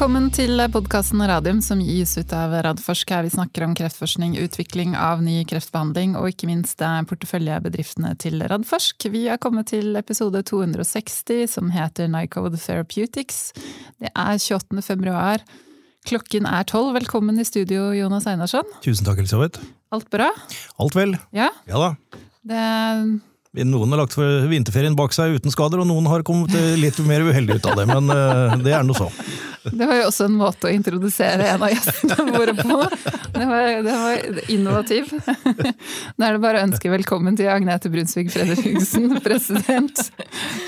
Velkommen til podkasten Radium som gis ut av Radforsk. Her vi snakker om kreftforskning, utvikling av ny kreftbehandling og ikke minst porteføljebedriftene til Radforsk. Vi har kommet til episode 260 som heter Nycode Therapeutics. Det er 28. februar. Klokken er tolv. Velkommen i studio, Jonas Einarsson. Tusen takk, Elisabeth. Alt bra? Alt vel. Ja. Ja da. Det Noen har lagt vinterferien bak seg uten skader, og noen har kommet litt mer uheldig ut av det. Men uh, det er nå så. Det var jo også en måte å introdusere en av gjestene våre på. Det var, det var innovativ. Nå er det bare å ønske velkommen til Agnete Brunsvig Fredriksen, president,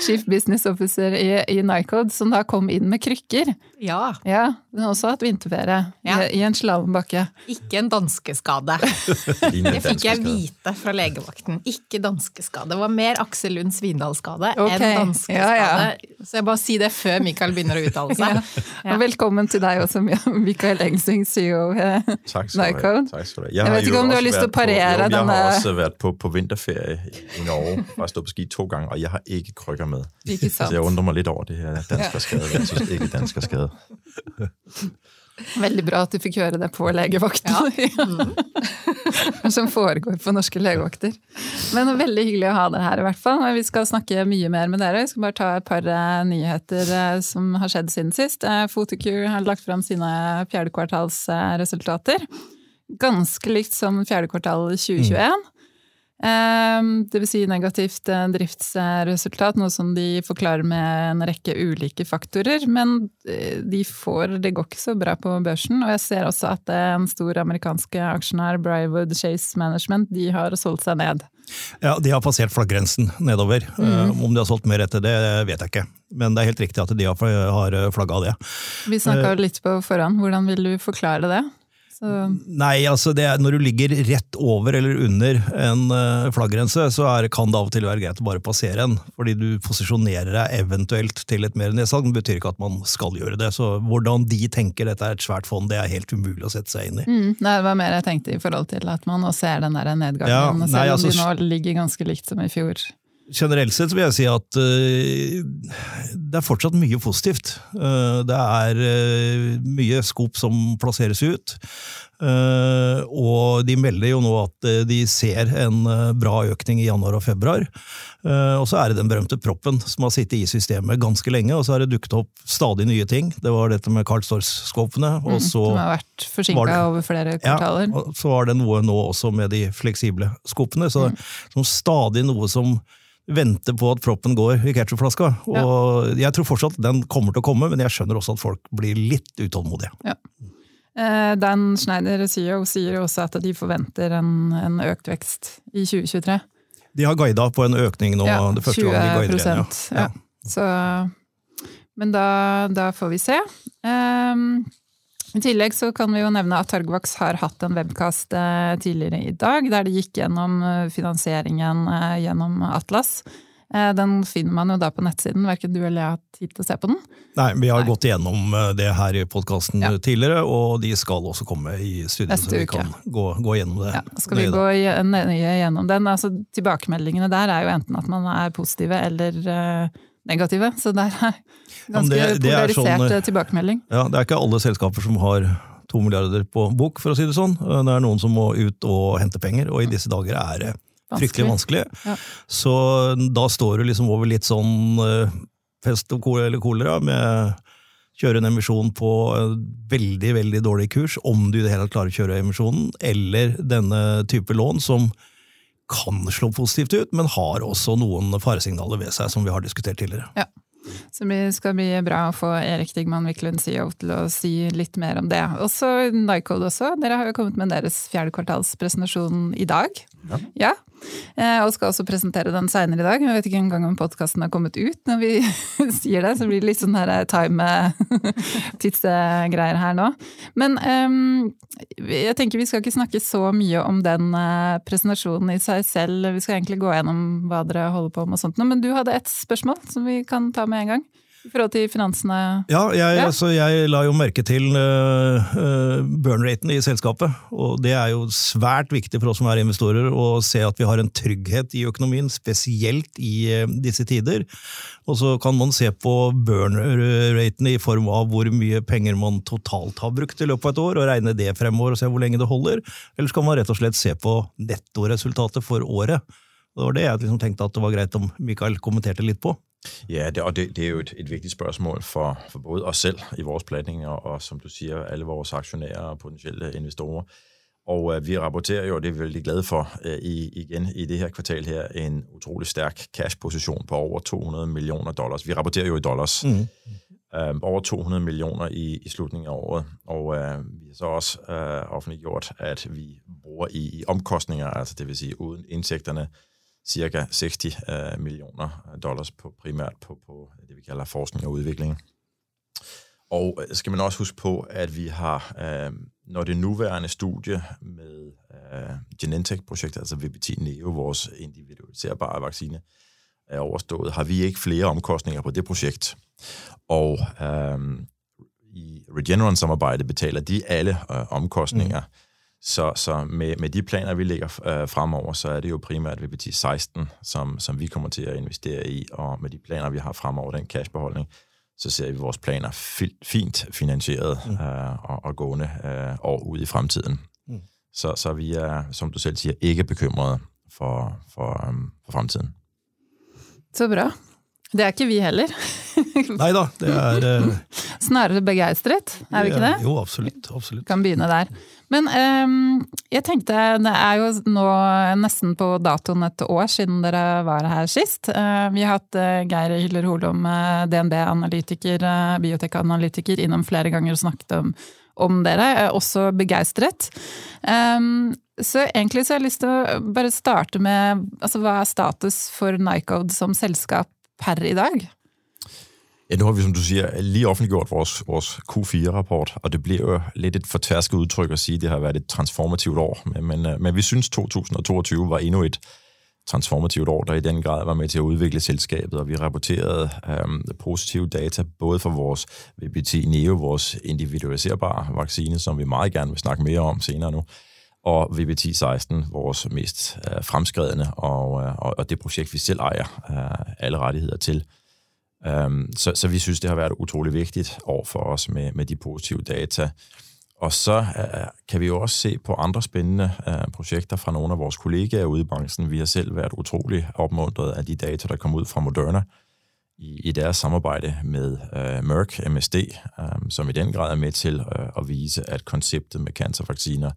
chief business officer i, i Nycode, som da kom inn med krykker. Ja. ja hun har også hatt vinterferie Ja. i, i en slalåmbakke. Ikke en danskeskade. Det fikk jeg vite fra legevakten. Ikke danskeskade. Det var mer Aksel Lund Svindal-skade okay. enn danskeskade. Ja, ja. Så jeg bare sier det før Mikael begynner å uttale seg. Og velkommen til deg også, Mikael Engsing, CEO. Tak skal du Nycode. Takk skal du ha. Jeg vet ikke, om du har lyst til å parere denne Jeg denne- har også vært på, på vinterferie i Norge og stått på ski to ganger, og jeg har ikke krykker med. Ikke sant? Så jeg undrer meg litt over det her danskerskade versus ikke danskerskade. Veldig bra at du fikk høre det på legevakten. Som foregår på norske legevakter. Men veldig hyggelig å ha dere her, i hvert fall. Vi skal snakke mye mer med dere. Vi skal bare ta et par eh, nyheter eh, som har skjedd siden sist. Fotokur Photocure har lagt fram sine fjerdekvartalsresultater. Ganske likt som fjerde kvartal 2021. Eh, Det vil si negativt eh, driftsresultat, noe som de forklarer med en rekke ulike faktorer. Men eh, de får, det går ikke så bra på børsen. Og jeg ser også at eh, en stor amerikansk aksjonær, Brywood Chase Management, de har solgt seg ned. Ja, De har passert flaggrensen nedover. Mm. Om de har solgt mer etter det, vet jeg ikke. Men det er helt riktig at de har, har flagga det. Vi snakka litt på forhånd. Hvordan vil du forklare det? Så, Nei, altså det er, Når du ligger rett over eller under en uh, flaggrense, så er, kan det av og til være greit å bare passere en. Fordi du posisjonerer deg eventuelt til et mer nedsalg. Det betyr ikke at man skal gjøre det. Så hvordan de tenker dette er et svært fond, det er helt umulig å sette seg inn i. mm, nei, det var mer jeg tenkte i forhold til at man nå ser den der nedgangen, Ja, selv nei, om altså, de nå ligger ganske likt som i fjor. Generelt sett vil jeg si at eh, det er fortsatt mye positivt. Eh, det er eh, mye skop som plasseres ut. Og de melder jo nå at de ser en bra økning i januar og februar. Og så er det den berømte proppen som har sittet i systemet ganske lenge, og så har det dukket opp stadig nye ting. Det var dette med Carl Storch-skåpene, Mm, Som har vært forsinka over flere kvartaler. ja, og så var det noe nå også med de fleksible skopene. Så Mm. som stadig noe som venter på at proppen går i ketchupflaska. Og jeg tror fortsatt den kommer til å komme, men jeg skjønner også at folk blir litt utålmodige. Ja. Dan Schneider, CEO, sier også at de forventer en, en økt vekst i 2023. De har guida på en økning nå, Ja, det første gang de guider igjen. Ja. ja. Så, men da, da får vi se. Ehm, I tillegg så kan vi jo nevne at Torgvaks har hatt en webkast eh, tidligere i dag, der de gikk gjennom eh, finansieringen eh, gjennom Atlas. Den finner man jo da på nettsiden, verken du eller jeg har tid til å se på den. Nei, Vi har Nei. gått igjennom eh, det her i podkasten Ja. tidligere, og de skal også komme i studio, så vi kan gå, gå gjennom det. Ja, skal vi gå nøye gjennom den? Altså, tilbakemeldingene der er jo enten at man er positive eller eh, negative, så det er ganske det- det er polarisert sånn, eh, eh, tilbakemelding. Ja, Det er ikke alle selskaper som har to milliarder på bok, for å si det sånn. Det er noen som må ut og hente penger, og i disse dager er det fryktelig vanskelig. Ja. Så da står du liksom over litt sånn fest og kolera, eller kolera med kjøre en emisjon på veldig, veldig dårlig kurs, om du i det hele tatt klarer å kjøre emisjonen, eller denne type lån som kan slå positivt ut, men har også noen faresignaler ved seg, som vi har diskutert tidligere. Ja. Så det skal bli bra å få Erik Digman Wiklund CEO til å si litt mer om det. Også Nycode også. Dere har jo kommet med deres fjerdekvartalspresentasjon i dag. Ja. Eh, Og skal også presentere den seinere i dag. Jeg vet ikke engang om podkasten har kommet ut når vi sier det, så blir det litt sånn her time-tidsgreier her nå. Men ehm, jeg tenker vi skal ikke snakke så mye om den eh, presentasjonen i seg selv. Vi skal egentlig gå gjennom hva dere holder på med og sånt. nå. Men du hadde et spørsmål som vi kan ta med en gang. I forhold til finansene? Ja, jeg, ja. Altså, jeg la jo merke til uh, burn-raten i selskapet. Og det er jo svært viktig for oss som er investorer å se at vi har en trygghet i økonomien, spesielt i uh, disse tider. Og så kan man se på burn-raten i form av hvor mye penger man totalt har brukt i løpet av et år, og regne det fremover og se hvor lenge det holder. Eller så kan man rett og slett se på nettoresultatet for året. Det var det jeg liksom tenkte at det var greit om Mikael kommenterte litt på. Ja, det, og det, det er jo et, et vigtigt spørgsmål for, for både os selv i vores planning, og, og som du siger, alle vores aktionærer og potentielle investorer. Og øh, vi rapporterer jo, og det er vi veldig glade for, øh, i, igen i det her kvartal her, en utrolig stærk cash-position på over 200 millioner dollars. Vi rapporterer jo i dollars. Mm. Øh, over 200 millioner i, i slutningen af året. Og øh, vi har så også øh, offentliggjort, at vi bruger i, i omkostninger, altså det vil sige uden indtægterne, cirka 60 uh, millioner dollars på primært på, på det, vi kalder forskning og utvikling. Og øh, skal man også huske på, at vi har, når det nuværende studie med Genentech-projektet, altså VBT Neo, vores individualiserbare vaccine, er overstået, har vi ikke flere omkostninger på det projekt. Og øhm, i Regeneron-samarbejdet betaler de alle øh, omkostninger, mm så, så med, med de planer, vi ligger øh, fremover, så er det jo primært VPT 16, som, som vi kommer til å investere i, og med de planer, vi har fremover, den cashbeholdning, så ser vi vores planer fi, fint finansieret mm. øh, og, og gående øh, år ud i fremtiden. Mm. Så, så vi er, som du selv sier, ikke bekymrede for, for, um, for fremtiden. Så bra. Det er ikke vi heller. Nei da, det er uh, Snarere begeistret, er vi ikke det? Jo, absolutt. absolutt. Kan begynne der. Men um, jeg tenkte, det er jo nå nesten på datoen et år siden dere var her sist. Uh, vi har hatt uh, Geir Hyller Holom, uh, DNB-analytiker, uh, biotekanalytiker, innom flere ganger og snakket om, om dere. Er også begeistret. Um, så egentlig så har jeg lyst til å bare starte med altså, hva er status for Nycode som selskap per i dag? Ja, nu har vi, som du siger, lige offentliggjort vores, vores Q4-rapport, og det bliver jo lidt et fortærsket udtryk at sige, at det har været et transformativt år. Men, men, øh, men vi synes, 2022 var endnu et transformativt år, der i den grad var med til at udvikle selskabet, og vi rapporterede øhm, positive data, både for vores VBT Neo, vores individualiserbare vaccine, som vi meget gerne vil snakke mere om senere nu, og VBT 16, vores mest øh, fremskredende, og, øh, og det projekt, vi selv ejer øh, alle rettigheder til. Um, så, så vi synes, det har været utrolig vigtigt år for os med, med de positive data. Og så øh, kan vi jo også se på andre spændende øh, projekter fra nogle af vores kollegaer ude i branchen. Vi har selv været utrolig opmuntret af de data, der kom ud fra Moderna i, i deres samarbejde med øh, Merck MSD, øh, som i den grad er med til øh, at vise, at konceptet med cancervacciner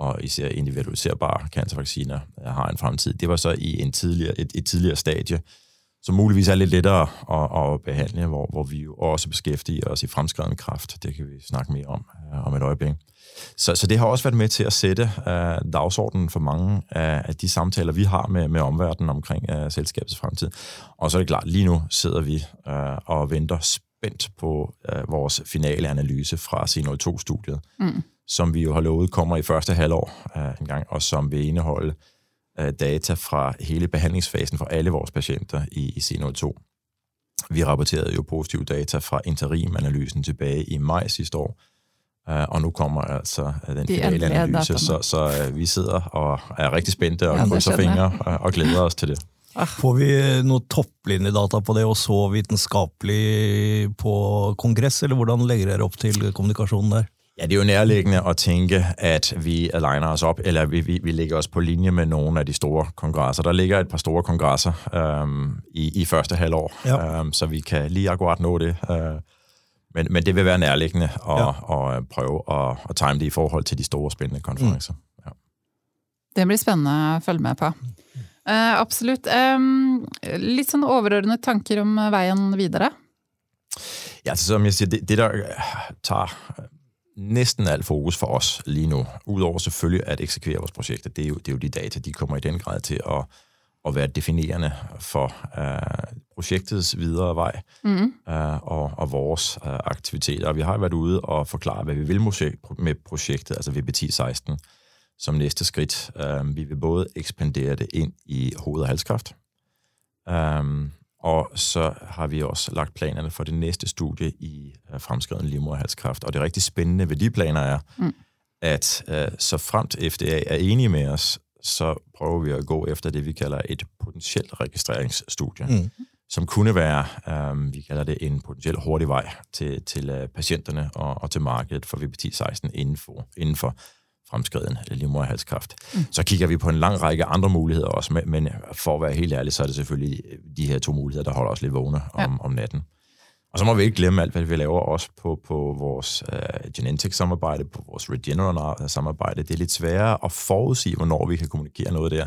og især individualiserbare cancervacciner uh, har en fremtid. Det var så i en tidligere, et, et tidligere stadie, som muligvis er lidt lettere at, at behandle, hvor, hvor vi jo også beskæftiger os i fremskreden kraft. Det kan vi snakke mere om uh, om et øjeblik. Så, så det har også været med til at sætte uh, dagsordenen for mange af, af de samtaler, vi har med, med omverdenen omkring uh, selskabets fremtid. Og så er det klart, lige nu sidder vi uh, og venter spændt på uh, vores finale analyse fra C02-studiet, mm. Som vi jo har lovet kommer i første halvår uh, en gang, og som vil inneholde data fra hele behandlingsfasen for alle vores patienter i, i C02. Vi rapporterede jo positive data fra interimanalysen tilbage i maj sidste år, Uh, og nu kommer altså den finale analyse, så, så uh, vi sidder og er rigtig spændte og ja, krydser fingre og, og glæder os til det. Får vi noe topplinjedata på det, og så vitenskapelig på kongress, eller hvordan legger dere opp til kommunikasjonen der? Ja, det er jo nærliggende at tænke, at vi aligner os op, eller vi, vi, vi ligger os på linje med nogle af de store kongresser. Der ligger et par store kongresser øhm, i, i første halvår, ja. øhm, så vi kan lige akkurat nå det. Øh, men, men det vil være nærliggende at, ja. at prøve at, at time det i forhold til de store spændende konferencer. Mm. Ja. Det blir spændende at følge med på. Uh, absolutt. Um, litt sånn overordnede tanker om veien videre? Ja, altså, som jeg siger, det, det der tager næsten alt fokus for os lige nu, udover selvfølgelig at eksekvere vores projekter, det er jo, det er jo de data, de kommer i den grad til at, at være definerende for uh, projektets videre vej mm. uh, og, og vores uh, aktiviteter. Og vi har været ude og forklare, hvad vi vil med projektet, altså VBT 16, som næste skridt. Uh, vi vil både ekspandere det ind i hoved- og halskræft, um, Og så har vi også lagt planerne for det næste studie i øh, fremskreden livmoderhalskræft. Og det rigtig spændende ved de planer er, mm. at uh, så fremt FDA er enige med os, så prøver vi at gå efter det, vi kalder et potentielt registreringsstudie, mm. som kunne være, um, vi kalder det en potentiel hurtig vej til, til uh, patienterne og, og til markedet for VPT-16 inden for, inden for fremskreden livmoderhalskræft. Mm. Så kigger vi på en lang række andre muligheder også, men for at være helt ærlig, så er det selvfølgelig de her to muligheder, der holder os lidt vågne om, ja. om natten. Og så må vi ikke glemme alt, hvad vi laver også på, på vores uh, Genentech-samarbejde, på vores Regeneron-samarbejde. Det er lidt sværere at forudsige, hvornår vi kan kommunikere noget der,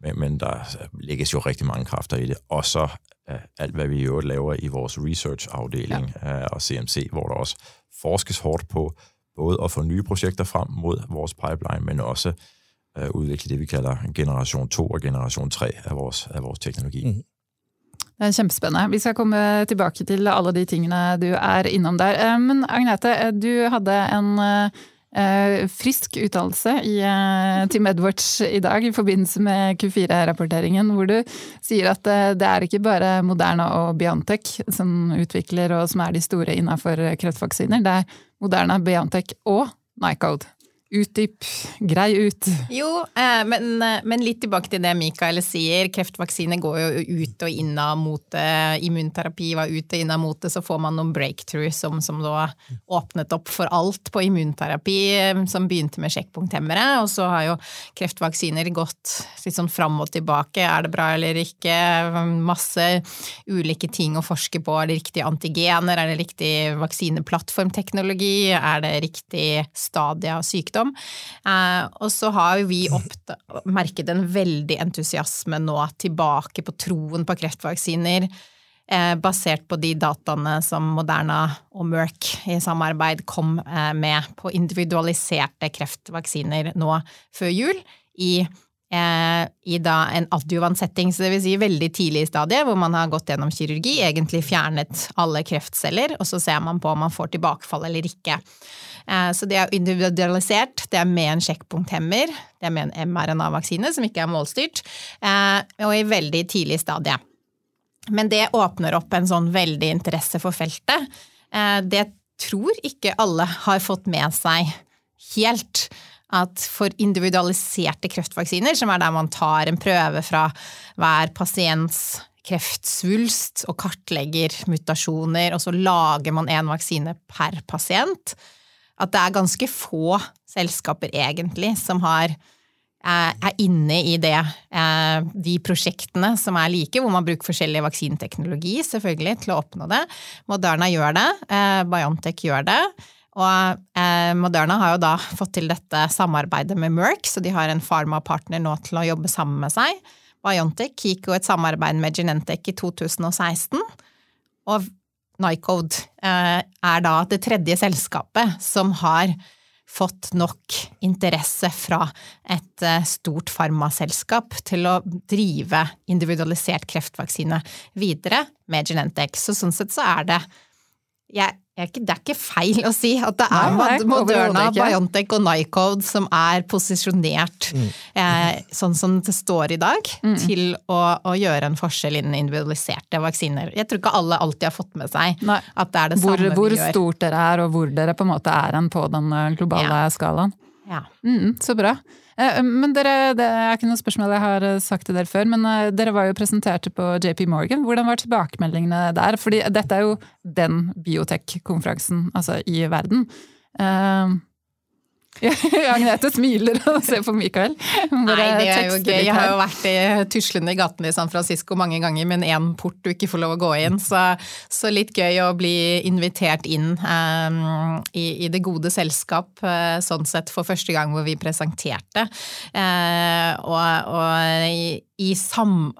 men, men der lægges jo rigtig mange kræfter i det. Og så uh, alt, hvad vi i øvrigt laver i vores research-afdeling ja. uh, og CMC, hvor der også forskes hårdt på, både at få nye projekter frem mod vores pipeline, men også uh, udvikle det, vi kalder generation 2 og generation 3 af vores, af vores teknologi. Mm. Det er kjempespennende. Vi skal komme tilbake til alle de tingene du er innom der. Men Agnete, du hadde en eh, frisk uttalelse i Team Edwards i dag i forbindelse med Q4-rapporteringen, hvor du sier at det er ikke bare Moderna og Biontech som utvikler og som er de store innafor kreftvaksiner. Det er Moderna, Biontech og Nycode. Utdyp, grei ut. Jo, eh, men, eh, men, litt tilbake til det Mikael sier. Kreftvaksine går jo ut og inn av mote. Immunterapi var ut og inn av mote. Så får man noen breakthroughs som, som da åpnet opp for alt på immunterapi, eh, som begynte med sjekkpunkthemmere. Og så har jo kreftvaksiner gått litt sånn fram og tilbake. Er det bra eller ikke? Masse ulike ting å forske på. Er det riktige antigener? Er det riktig vaksineplattformteknologi? Er det riktig stadie av sykdom? Sykdom. Eh, og så har vi merket en veldig entusiasme nå tilbake på troen på kreftvaksiner. Eh, basert på de dataene som Moderna og Merck i samarbeid kom eh, med på individualiserte kreftvaksiner nå før jul. i i da en adjuvant setting, så det vil si veldig tidlig i stadiet, hvor man har gått gjennom kirurgi, egentlig fjernet alle kreftceller, og så ser man på om man får tilbakefall eller ikke. Eh, så det er individualisert, det er med en sjekkpunkthemmer, det er med en mRNA-vaksine som ikke er målstyrt, eh, og i veldig tidlig stadie. Men det åpner opp en sånn veldig interesse for feltet. Eh, det tror ikke alle har fått med seg helt at for individualiserte kreftvaksiner, som er der man tar en prøve fra hver pasients kreftsvulst og kartlegger mutasjoner, og så lager man en vaksine per pasient, at det er ganske få selskaper egentlig som har eh, er inne i det, eh, de prosjektene som er like, hvor man bruker forskjellig vaksineteknologi selvfølgelig til å oppnå det. Moderna gjør det, eh, Biontech gjør det. Og Moderna har jo da fått til dette samarbeidet med Merck, så de har en pharma-partner nå til å jobbe sammen med seg. Biontech gikk jo et samarbeid med Genentech i 2016. Og Nycode eh, er da det tredje selskapet som har fått nok interesse fra et eh, stort farmaselskap til å drive individualisert kreftvaksine videre med Genentech. Så sånn sett så er det jeg, det er ikke feil å si at det er Nei, Moderna, Biontech og Nycode som er posisjonert mm. eh, sånn som det står i dag, mm. til å, å, gjøre en forskjell innen individualiserte vaksiner. Jeg tror ikke alle alltid har fått med seg Nei. at det er det hvor, samme hvor vi gjør. Hvor stort dere er, og hvor dere på en måte er en på den eh, globale ja. skalaen. Ja. Mm, så bra. Eh, men dere, Det er ikke noe spørsmål jeg har eh, sagt til dere før, men eh, dere var jo presenterte på JP Morgan. Hvordan var tilbakemeldingene der? Fordi dette er jo den biotek-konferansen altså i verden. Agnete smiler og ser på Mikael. Nei, det er jo gøy. Jeg har jo vært i tuslende i gatene i San Francisco mange ganger, men én port du ikke får lov å gå inn. Så, så litt gøy å bli invitert inn um, i, i, det gode selskap, uh, sånn sett, for første gang hvor vi presenterte. Uh, og, og sam,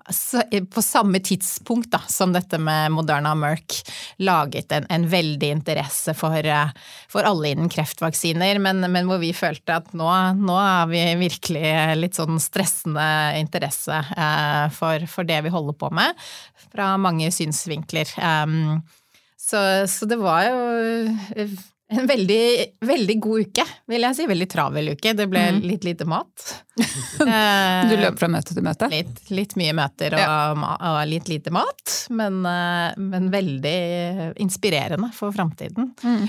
på samme tidspunkt da, som dette med Moderna og Merck laget en, en veldig interesse for, eh, for, alle innen kreftvaksiner, men, men, hvor vi følte at nå, nå har vi virkelig litt sånn stressende interesse eh, for, for, det vi holder på med, fra mange synsvinkler. Um, så, så, det var jo En veldig, veldig god uke, vil jeg si. Veldig travel uke. Det ble Mm. litt lite mat. Du løp fra møte til møte? Litt, litt mye møter og, ja. og litt lite mat, men, eh, men veldig inspirerende for framtiden. Mm.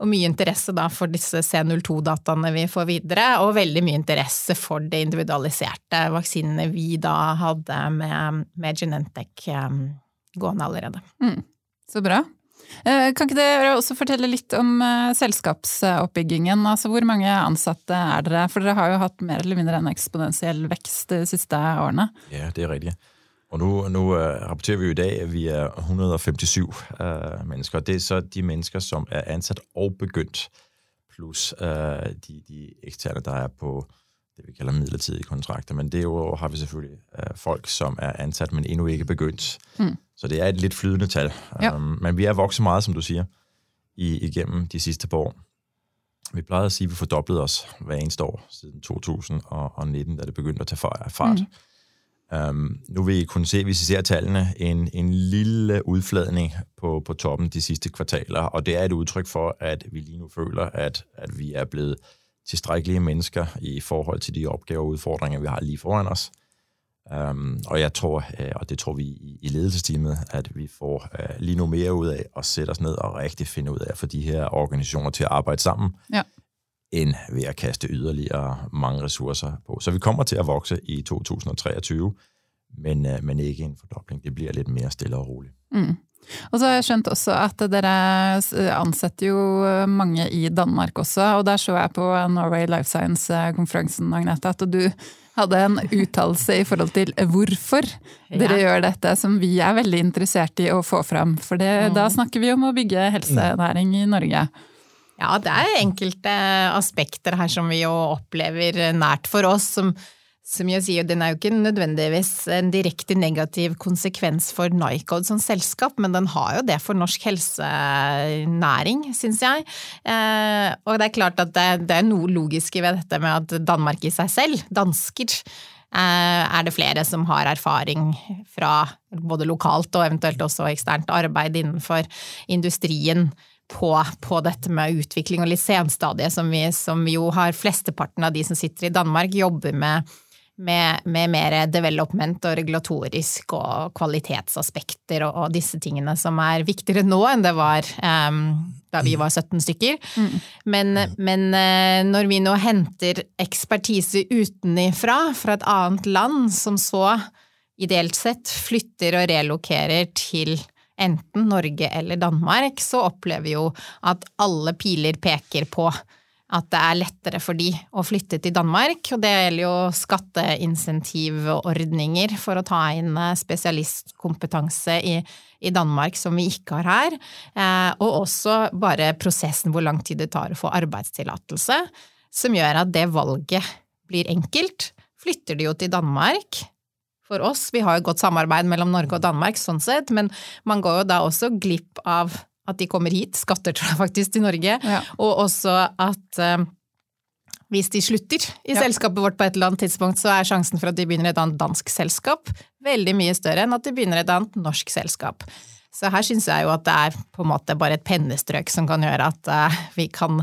Og mye interesse da for disse C02-dataene vi får videre, og veldig mye interesse for de individualiserte vaksinene vi da hadde med, med Genentech eh, gående allerede. Mm. Så bra. Eh, Kan ikke dere også fortelle litt om eh, selskapsoppbyggingen? Altså, hvor mange ansatte er dere? For dere har jo hatt mer eller mindre en eksponentiell vekst de siste årene. Ja, det er riktig. Og nå, nu uh, rapporterer vi jo i dag, at vi er 157 uh, mennesker. Og det er så de mennesker, som er ansatt og begynt, pluss uh, de, de eksterne, der er på det, vi kaller midlertidige kontrakter. Men derover har vi selvfølgelig uh, folk, som er ansatt, men ennå ikke begynt. Mm. Så det er et lidt flydende tal. Ja. Um, men vi er vokset meget, som du siger, i, igennem de sidste par år. Vi plejede at sige, at vi fordoblede os hver eneste år siden 2019, da det begyndte at tage fart. Mm. Um, nu vil I kunne se, hvis I ser tallene, en, en lille udfladning på, på toppen de sidste kvartaler, og det er et udtryk for, at vi lige nu føler, at, at vi er blevet tilstrækkelige mennesker i forhold til de opgaver og udfordringer, vi har lige foran os. Um, og jeg tror, øh, og det tror vi i, i ledelsesteamet, at vi får uh, lige nu mere ud af at sætte os ned og rigtig finde ud af at få de her organisationer til at arbejde sammen, Ja. end ved at kaste yderligere mange ressourcer på. Så vi kommer til at vokse i 2023, men, uh, men ikke en fordobling. Det bliver lidt mere stille og roligt. Mm. Og så har jeg skjønt også at dere ansetter jo mange i Danmark også, og der så jeg på Norway Life Science-konferansen, Agnete, at du hadde en uttalelse i forhold til hvorfor dere Ja. gjør dette, som vi er veldig interessert i å få fram. For det, da snakker vi om å bygge helsenæring i Norge. Ja, det er enkelte aspekter her som vi jo opplever nært for oss, som, som jeg sier, den er jo ikke nødvendigvis en direkte negativ konsekvens for Nycode som selskap, men den har jo det for norsk helsenæring, syns jeg. Eh, og det er klart at det, det er noe logisk ved dette med at Danmark i seg selv, dansker, eh, er det flere som har erfaring fra både lokalt og eventuelt også eksternt arbeid innenfor industrien på, på dette med utvikling og lisensstadiet, som, som jo har flesteparten av de som sitter i Danmark, jobber med, med, med mer development og regulatorisk og kvalitetsaspekter og, og disse tingene som er viktigere nå enn det var um, da vi var 17 stykker. Men, men eh, når vi nå henter ekspertise utenifra, fra et annet land, som så ideelt sett flytter og relokerer til enten Norge eller Danmark, så opplever vi jo at alle piler peker på at det er lettere for de å flytte til Danmark. Og det gjelder jo skatteinsentivordninger for å ta inn eh, spesialistkompetanse i, i Danmark som vi ikke har her. Eh, og også bare prosessen hvor lang tid det tar å få arbeidstillatelse, som gjør at det valget blir enkelt. Flytter de jo til Danmark, for oss. Vi har jo godt samarbeid mellom Norge og Danmark sånn sett, men man går jo da også glipp av at de kommer hit, skatter tror jeg faktisk til Norge, Ja. og også at eh, hvis de slutter i Ja. selskapet vårt på et eller annet tidspunkt, så er sjansen for at de begynner et annet dansk selskap veldig mye større enn at de begynner et annet norsk selskap. Så her syns jeg jo at det er på en måte bare et pennestrøk som kan gjøre at uh, vi, kan,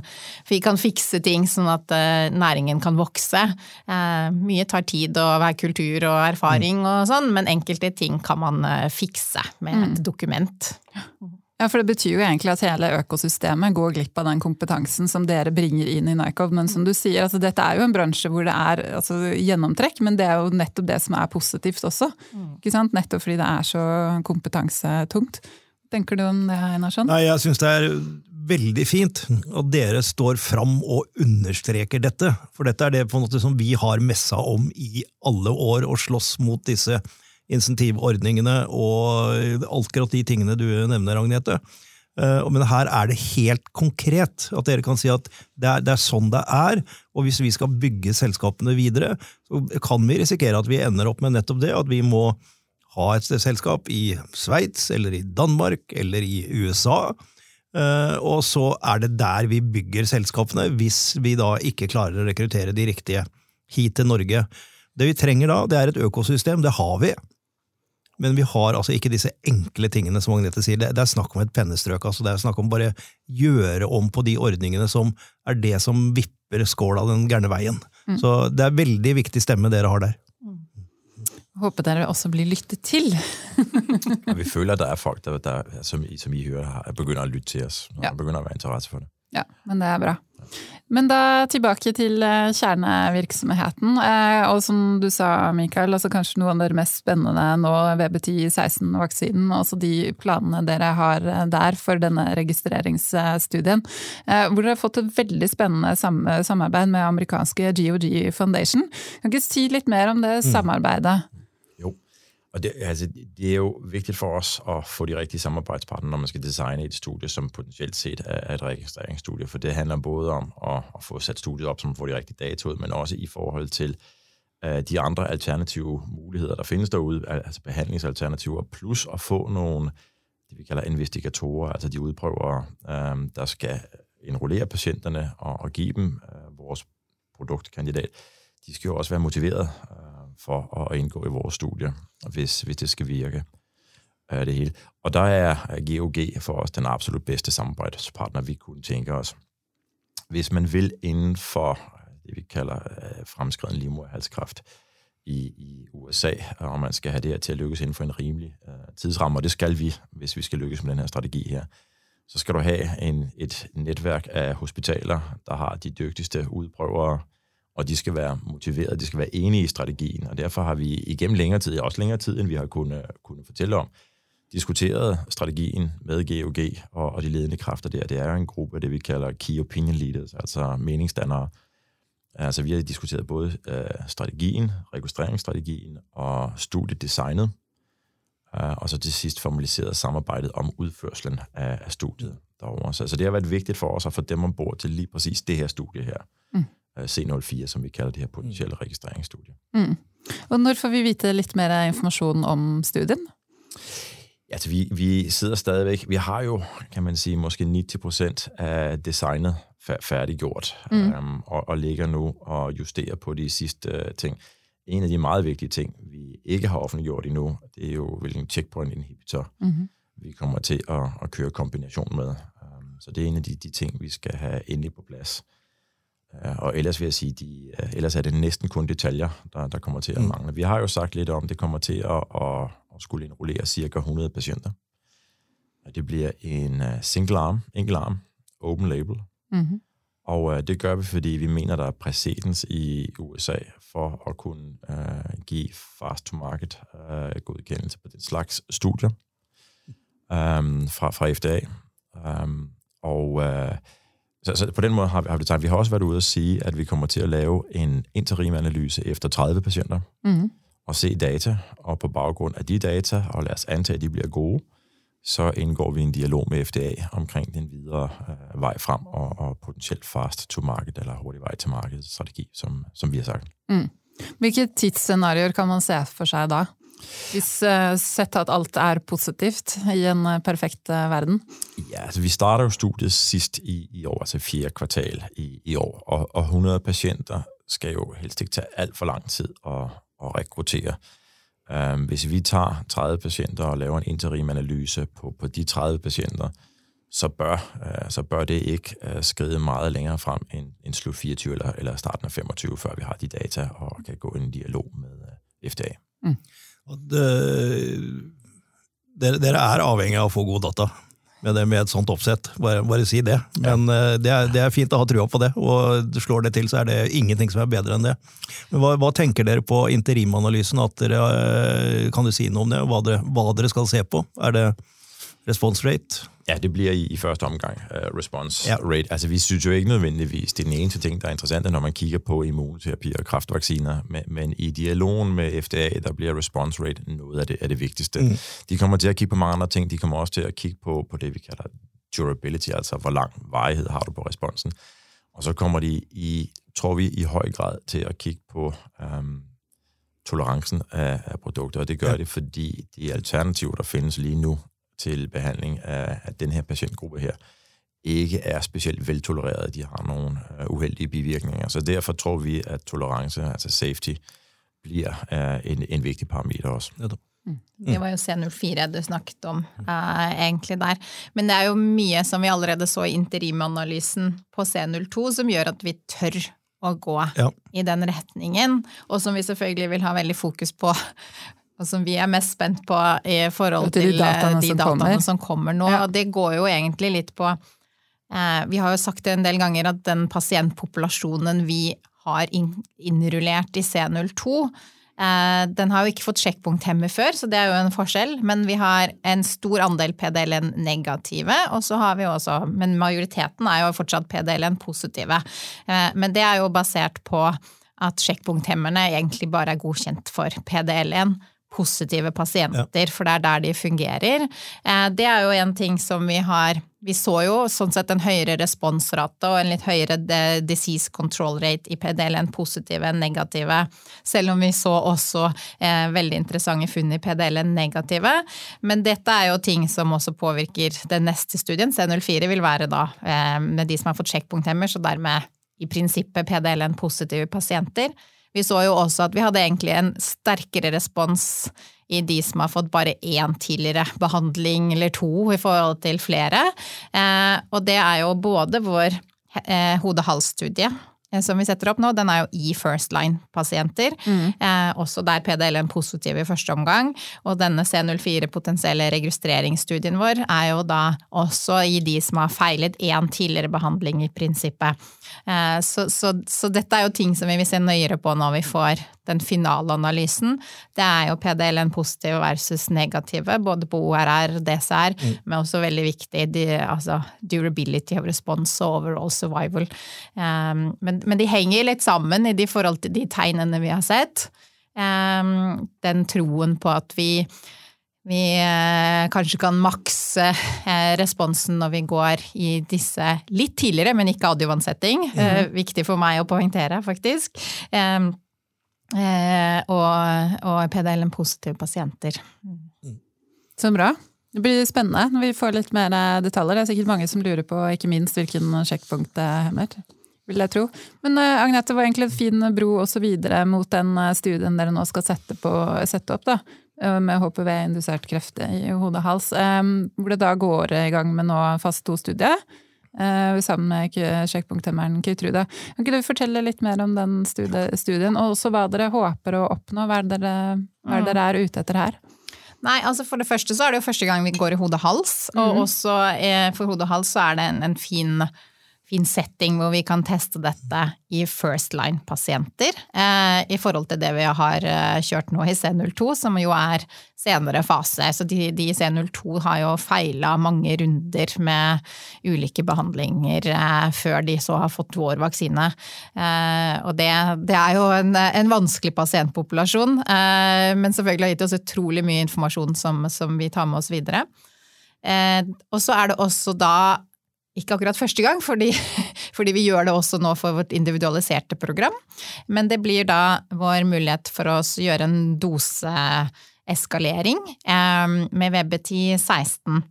vi kan fikse ting sånn at uh, næringen kan vokse. Uh, mye tar tid og være kultur og erfaring og sånn, men enkelte ting kan man fikse med et dokument. Ja, for det betyr jo egentlig at hele økosystemet går glipp av den kompetansen som dere bringer inn i Nycov. Men som du sier, altså dette er jo en bransje hvor det er altså, gjennomtrekk, men det er jo nettopp det som er positivt også. Ikke sant? Nettopp fordi det er så kompetansetungt. Tenker du om det, Einarsson? Nei, jeg syns det er veldig fint at dere står fram og understreker dette. For dette er det på en måte som vi har messa om i alle år, å slåss mot disse insentivordningene og akkurat de tingene du nevner, Agnete. Eh, Men her er det helt konkret, at dere kan si at det er, det er sånn det er. Og hvis vi skal bygge selskapene videre, så kan vi risikere at vi ender opp med nettopp det, at vi må ha et selskap i Sveits eller i Danmark eller i USA. Eh, Og så er det der vi bygger selskapene, hvis vi da ikke klarer å rekruttere de riktige hit til Norge. Det vi trenger da, det er et økosystem. Det har vi. Men vi har altså ikke disse enkle tingene som Agnete sier. Det, det er snakk om et pennestrøk. altså Det er snakk om bare gjøre om på de ordningene som er det som vipper skåla den gærne veien. Mm. Så det er veldig viktig stemme dere har der. Håper dere også blir lyttet til. ja, vi føler at det er folk der, der som, som, I hører, begynner å lytte til oss. Ja. begynner å være interesse for det. Ja, men det er bra. Men da tilbake til eh, kjernevirksomheten. Eh, og som du sa, Mikael, altså kanskje noe av det mest spennende nå ved VBTI16-vaksinen. Altså de planene dere har eh, der for denne registreringsstudien. Hvor dere har fått et veldig spennende samarbeid med amerikanske GOG Foundation. Kan ikke si litt mer om det mm. Og det, altså, det er jo vigtigt for os at få de rigtige samarbejdspartnere, når man skal designe et studie, som potentielt set er et registreringsstudie. For det handler både om at, at få sat studiet op, som får de rigtige data ud, men også i forhold til uh, de andre alternative muligheder, der findes derude, altså behandlingsalternativer, plus at få nogle, det vi kalder investigatorer, altså de udprøvere, um, der skal enrollere patienterne og, og give dem uh, vores produktkandidat. De skal jo også være motiveret for at indgå i vores studie, hvis, hvis det skal virke øh, det hele. Og der er GOG for os den absolut bedste samarbejdspartner, vi kunne tænke os. Hvis man vil inden for det, vi kalder øh, fremskreden livmoderhalskræft i, i USA, og man skal have det her til at lykkes inden for en rimelig tidsramme, og det skal vi, hvis vi skal lykkes med den her strategi her, så skal du have en, et netværk af hospitaler, der har de dygtigste udprøvere, og de skal være motiverede, de skal være enige i strategien, og derfor har vi igennem længere tid, også længere tid, end vi har kunnet, kunnet fortælle om, diskuteret strategien med GOG og, og de ledende kræfter der. Det er en gruppe, det vi kalder Key Opinion Leaders, altså meningsdannere. Altså vi har diskuteret både øh, strategien, registreringsstrategien og studiedesignet, øh, og så til sidst formaliseret samarbejdet om udførslen af, af studiet derovre. Så, så det har været vigtigt for os at få dem ombord til lige præcis det her studie her. Mm. C04, som vi kaller det her potensielle registreringsstudier. Mm. Og når får vi vite litt mer informasjon om studien? Altså, vi, vi sidder stadigvæk, vi har jo, kan man si, måske 90% af designet færdiggjort, mm. um, og, og ligger nå og justerer på de sidste uh, ting. En av de meget vigtige ting, vi ikke har offentliggjort endnu, det er jo, hvilken checkpoint inhibitor mm-hmm. vi kommer til at, at køre kombination med. Um, så det er en av de, de ting, vi skal ha endelig på plads. Øh, og ellers vil jeg sige, de, øh, ellers er det næsten kun detaljer, der, der kommer til at mm. mangle. Vi har jo sagt lidt om, det kommer til at, at, at skulle indrullere ca. 100 patienter. Det bliver en uh, single arm, enkel arm, open label. Mm-hmm. Og det gør vi, fordi vi mener, der er præcedens i USA for at kunne uh, give fast-to-market uh, godkendelse på den slags studier um, fra, fra FDA. Um, og uh, så, så på den måde har vi, har vi sagt, vi har også været ude og sige, at vi kommer til at lave en interimanalyse efter 30 patienter, mm. og se data, og på baggrund af de data, og lad os antage, at de bliver gode, så indgår vi en dialog med FDA omkring den videre øh, vej frem, og, og potentielt fast to market, eller hurtig vej til markedet strategi, som, som vi har sagt. Mm. Hvilke tidsscenarier kan man se for sig da? Hvis uh, sett at alt er positivt i en uh, perfekt uh, verden? Ja, altså vi starter jo studiet sidst i, i år, altså fjerde kvartal i, i år, og, og 100 patienter skal jo helst ikke tage alt for lang tid at, at rekruttere. Um, hvis vi tar 30 patienter og laver en interim analyse på, på de 30 patienter, så bør, uh, så bør det ikke uh, skride meget længere frem end, end slut 24 eller, eller starten af 25, før vi har de data og kan gå i en dialog med uh, FDA. Mm. Det, dere, dere, er avhengig av å få god data med, det, med et sånt oppsett. Bare, bare si det. Men ja. Eh, det, er, det, er, fint å ha trua på det, og slår det til, så er det ingenting som er bedre enn det. Men hva, hva tenker dere på interimanalysen? Dere, eh, kan du si noe om det? Hva dere, hva dere skal se på? Er det response rate? Ja, det bliver i, i første omgang uh, response ja. rate. Altså, vi synes jo ikke nødvendigvis, det er den eneste ting, der er interessant, når man kigger på immunoterapi og kraftvacciner, men, men i dialogen med FDA, der bliver response rate noget af det, af det vigtigste. Mm. De kommer til at kigge på mange andre ting, de kommer også til at kigge på, på det, vi kalder durability, altså hvor lang varighed har du på responsen. Og så kommer de i, tror vi, i høj grad til at kigge på um, tolerancen af, af produkter, og det gør ja. det, fordi de alternativer, der findes lige nu, til behandling af, af den her patientgruppe her, ikke er specielt veltolereret. De har nogle uh, uheldige bivirkninger. Så derfor tror vi, at tolerance, altså safety, bliver uh, en, en vigtig parameter også. Det var jo C04 du snakket om uh, egentlig der. Men det er jo mye som vi allerede så i interimanalysen på C02 som gjør at vi tør å gå ja. i den retningen, og som vi selvfølgelig vil ha veldig fokus på. Og som vi er mest spent på i forhold til, de dataene, de som, dataene kommer. som, kommer. nå. Ja. Og det går jo egentlig litt på eh, Vi har jo sagt det en del ganger at den pasientpopulasjonen vi har innrullert i C02, Eh, den har jo ikke fått sjekkpunkthemme før, så det er jo en forskjell. Men vi har en stor andel PDL-en negative, og så har vi også Men majoriteten er jo fortsatt PDL-en positive. Eh, men det er jo basert på at sjekkpunkthemmerne egentlig bare er godkjent for PDL-en positive pasienter, ja. for det er der de fungerer. Eh, det er jo en ting som vi har Vi så jo sånn sett en høyere responsrate og en litt høyere disease control rate i PDL enn positive enn negative, selv om vi så også eh, veldig interessante funn i PDL enn negative. Men dette er jo ting som også påvirker den neste studien. C04 vil være da eh, med de som har fått sjekkpunkthemmer, så dermed i prinsippet PDL enn positive pasienter. Vi så jo også at vi hadde egentlig en sterkere respons i de som har fått bare én tidligere behandling eller to i forhold til flere. Eh, og det er jo både vår eh, hode-hals-studie Eh, som vi setter opp nå, den er jo i first line-pasienter. Mm. Eh, også der PDL-en positiv i første omgang. Og denne C04 potensielle registreringsstudien vår er jo da også i de som har feilet én tidligere behandling, i prinsippet. Eh, så, så, så, dette er jo ting som vi vil se nøyere på når vi får den finalanalysen. Det er jo PDL-en positive versus negative, både på ORR DCR, mm. men også veldig viktig de, altså durability of response og overall survival. Um, men men, de henger litt sammen i de forhold til de tegnene vi har sett. Um, den troen på at vi, vi eh, kanskje kan makse eh, responsen når vi går i disse litt tidligere, men ikke adjuvantsetting. Mm -hmm. eh, viktig for meg å poengtere, faktisk. Um, og, og PDL-en positive pasienter. Mm. Så bra. Det blir spennende når vi får litt mer detaljer. Det er sikkert mange som lurer på ikke minst hvilken sjekkpunkt det hemmer vil jeg tro. Men uh, Agnete, var egentlig en fin bro også videre mot den studien dere nå skal sette, på, sette opp, da, med HPV-indusert kreft i hode og hals. Um, hvor det da går i gang med nå fast to-studiet. Sammen med sjekkpunkthemmeren Keytrude. Kan ikke du fortelle litt mer om den studien, og også hva dere håper å oppnå? Hva er dere, hva er, dere er ute etter her? Nei, altså For det første så er det jo første gang vi går i hode-hals. Og mm. også for hode og hals så er det en, en fin fin setting hvor vi kan teste dette i first line-pasienter, eh, i forhold til det vi har eh, kjørt nå i C02, som jo er senere fase. Så de, de i C02 har jo feila mange runder med ulike behandlinger eh, før de så har fått vår vaksine. Eh, og det, det, er jo en, en vanskelig pasientpopulasjon, eh, men selvfølgelig har gitt oss utrolig mye informasjon som, som vi tar med oss videre. Eh, og så er det også da ikke akkurat første gang, fordi, fordi, vi gjør det også nå for vårt individualiserte program. Men det blir da vår mulighet for oss å gjøre en doseeskalering eh, med WebT 16.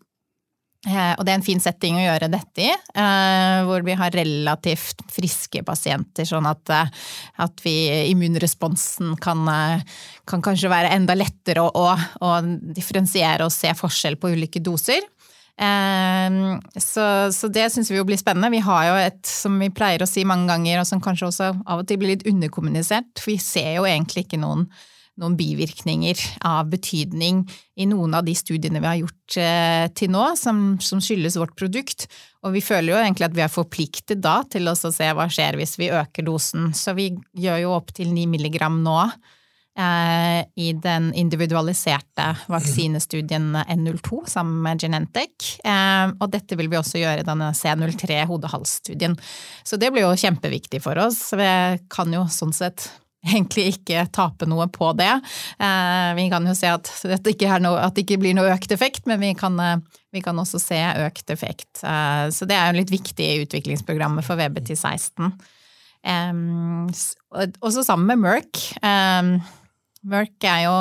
Eh, og det er en fin setting å gjøre dette i, eh, hvor vi har relativt friske pasienter, sånn at, eh, at vi, immunresponsen kan, eh, kan, kanskje være enda lettere å, å, å differensiere og se forskjell på ulike doser. Ehm, så, så det syns vi jo blir spennende. Vi har jo et som vi pleier å si mange ganger, og som kanskje også av og til blir litt underkommunisert. For vi ser jo egentlig ikke noen, noen bivirkninger av betydning i noen av de studiene vi har gjort eh, til nå, som, som, skyldes vårt produkt. Og vi føler jo egentlig at vi er forpliktet da til å se hva skjer hvis vi øker dosen. Så vi gjør jo opp til 9 milligram nå. Eh, i den individualiserte vaksinestudien N02 sammen med Genentech. Eh, og dette vil vi også gjøre i denne C03 hode-hals-studien. Så det blir jo kjempeviktig for oss. Vi kan jo sånn sett egentlig ikke tape noe på det. Eh, vi kan jo se at, ikke, noe, at det ikke blir noe økt effekt, men vi kan, vi kan, også se økt effekt. Så det er jo litt viktig i utviklingsprogrammet for VBT16. Også sammen med Merck. Merck er jo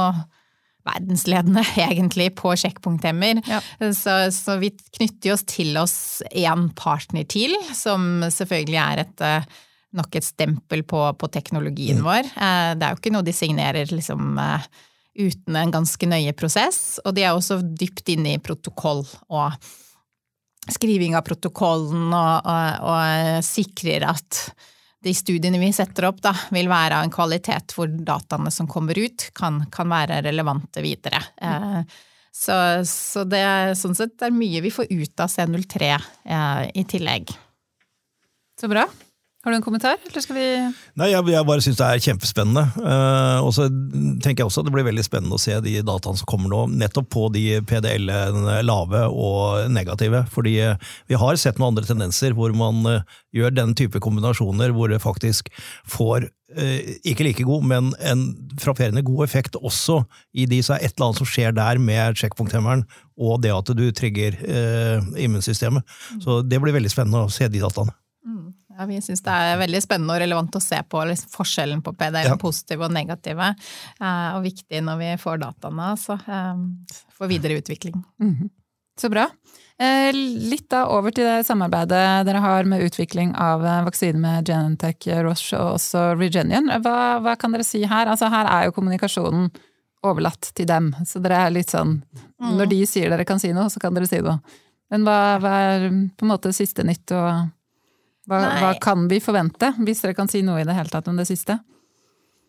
verdensledende, egentlig, på sjekkpunkthemmer. Ja. Så, så, vi knytter oss til oss én partner til, som selvfølgelig er et eh, nok et stempel på, på teknologien mm. vår. Eh, det er jo ikke noe de signerer liksom eh, uten en ganske nøye prosess. Og de er også dypt inne i protokoll og skriving av protokollen, og, og, og sikrer at de studiene vi setter opp, da, vil være av en kvalitet hvor dataene som kommer ut, kan, kan være relevante videre. Eh, så, så, det er sånn sett er mye vi får ut av C03 eh, i tillegg. Så bra. Har du en kommentar, eller skal vi Nei, Jeg, jeg bare syns det er kjempespennende. Uh, og så tenker jeg også at det blir veldig spennende å se de dataene som kommer nå, nettopp på de PDL-ene lave og negative. Fordi uh, vi har sett noen andre tendenser hvor man uh, gjør den type kombinasjoner hvor det faktisk får ikke like god, men en frapperende god effekt også i de så er et eller annet som skjer der med sjekkpunkthemmeren og det at du trigger immunsystemet. Så det blir veldig spennende å se de dataene. Ja, vi syns det er veldig spennende og relevant å se på liksom, forskjellen på PDL, ja. positive og negative, eh, og viktig når vi får dataene altså, eh, for videre utvikling. Mm -hmm. Så bra. Eh, litt da over til det samarbeidet dere har med utvikling av vaksine med Genentech, Roche og også Regenion. Hva, hva, kan dere si her? Altså, her er jo kommunikasjonen overlatt til dem, så dere er litt sånn mm. Når de sier dere kan si noe, så kan dere si noe. Men hva, hva er på en måte siste nytt og hva, hva, kan vi forvente, hvis dere kan si noe i det hele tatt om det siste?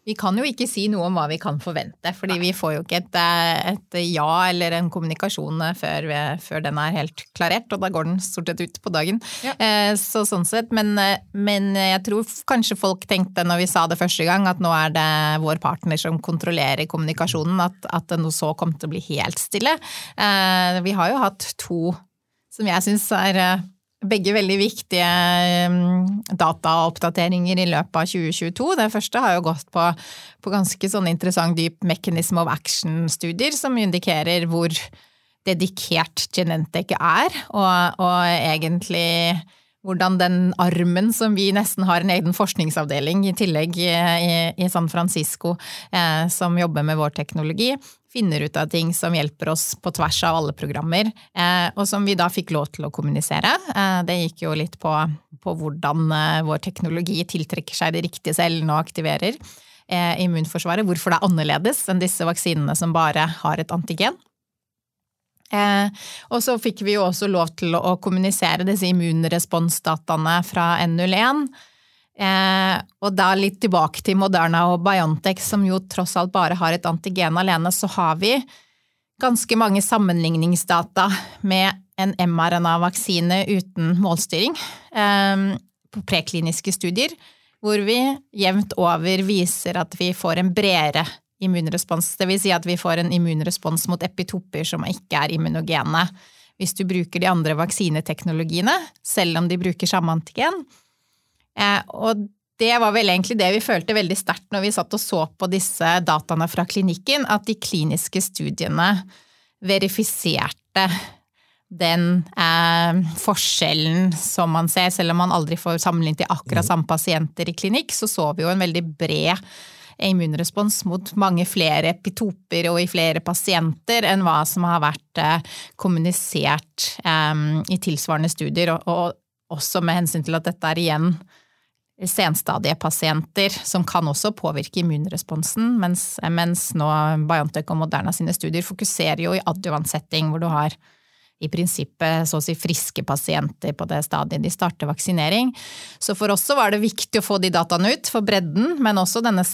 Vi kan jo ikke si noe om hva vi kan forvente, fordi vi får jo ikke et, eh, et ja eller en kommunikasjon eh, før, vi, før, den er helt klarert, og da går den stort sett ut på dagen. Ja. Eh, så sånn sett, men, men, jeg tror kanskje folk tenkte når vi sa det første gang, at nå er det vår partner som kontrollerer kommunikasjonen, at, at det nå så kom til å bli helt stille. Vi har jo hatt to som jeg syns er begge veldig viktige um, dataoppdateringer i løpet av 2022. Det første har jo gått på, på ganske sånn interessant dyp mechanism of action-studier, som indikerer hvor dedikert Genentech er, og, og egentlig hvordan den armen som vi nesten har en egen forskningsavdeling i tillegg i, i San Francisco, eh, som jobber med vår teknologi, finner ut av ting som hjelper oss på tvers av alle programmer, eh, og som vi da fikk lov til å kommunisere. Eh, det gikk jo litt på, på hvordan eh, vår teknologi tiltrekker seg de riktige cellene og aktiverer immunforsvaret, hvorfor det er annerledes enn disse vaksinene som bare har et antigen. Og så fikk vi jo også lov til å kommunisere disse immunresponsdataene fra N01. Eh, og da litt tilbake til Moderna og Biontech, som jo tross alt bare har et antigen alene, så har vi ganske mange sammenligningsdata med en mRNA-vaksine uten målstyring eh, på prekliniske studier, hvor vi jevnt over viser at vi får en bredere immunrespons. Det vil si at vi får en immunrespons mot epitoper som ikke er immunogene. Hvis du bruker de andre vaksineteknologiene, selv om de bruker samme antigen. Eh, og det var vel egentlig det vi følte veldig sterkt når vi satt og så på disse dataene fra klinikken, at de kliniske studiene verifiserte den eh, forskjellen som man ser, selv om man aldri får sammenlignet i akkurat mm. samme pasienter i klinikk, så så vi jo en veldig bred immunrespons mot mange flere epitoper og i flere pasienter enn hva som har vært eh, kommunisert eh, i tilsvarende studier, og, og også med hensyn til at dette er igjen senstadiepasienter som kan også påvirke immunresponsen, mens, mens nå Biontech og Moderna sine studier fokuserer jo i adjuvant setting, hvor du har i prinsippet så å si friske pasienter på det stadiet de starter vaksinering. Så for oss så var det viktig å få de dataene ut for bredden, men også denne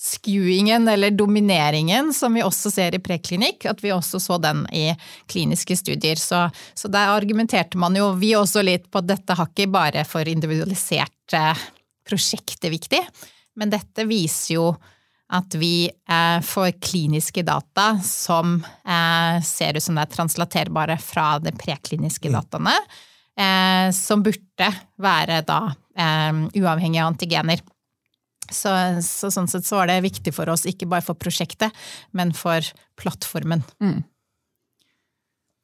CD8-skewingen eller domineringen som vi også ser i preklinikk, at vi også så den i kliniske studier. Så, så der argumenterte man jo vi også litt på at dette har ikke bare for individualiserte prosjekter viktig, men dette viser jo at vi eh, får kliniske data som eh, ser ut som det er translaterbare fra de prekliniske mm. dataene, eh, som burde være da eh, uavhengige av antigener. Så, så, sånn sett så var det viktig for oss, ikke bare for prosjektet, men for plattformen. Mm.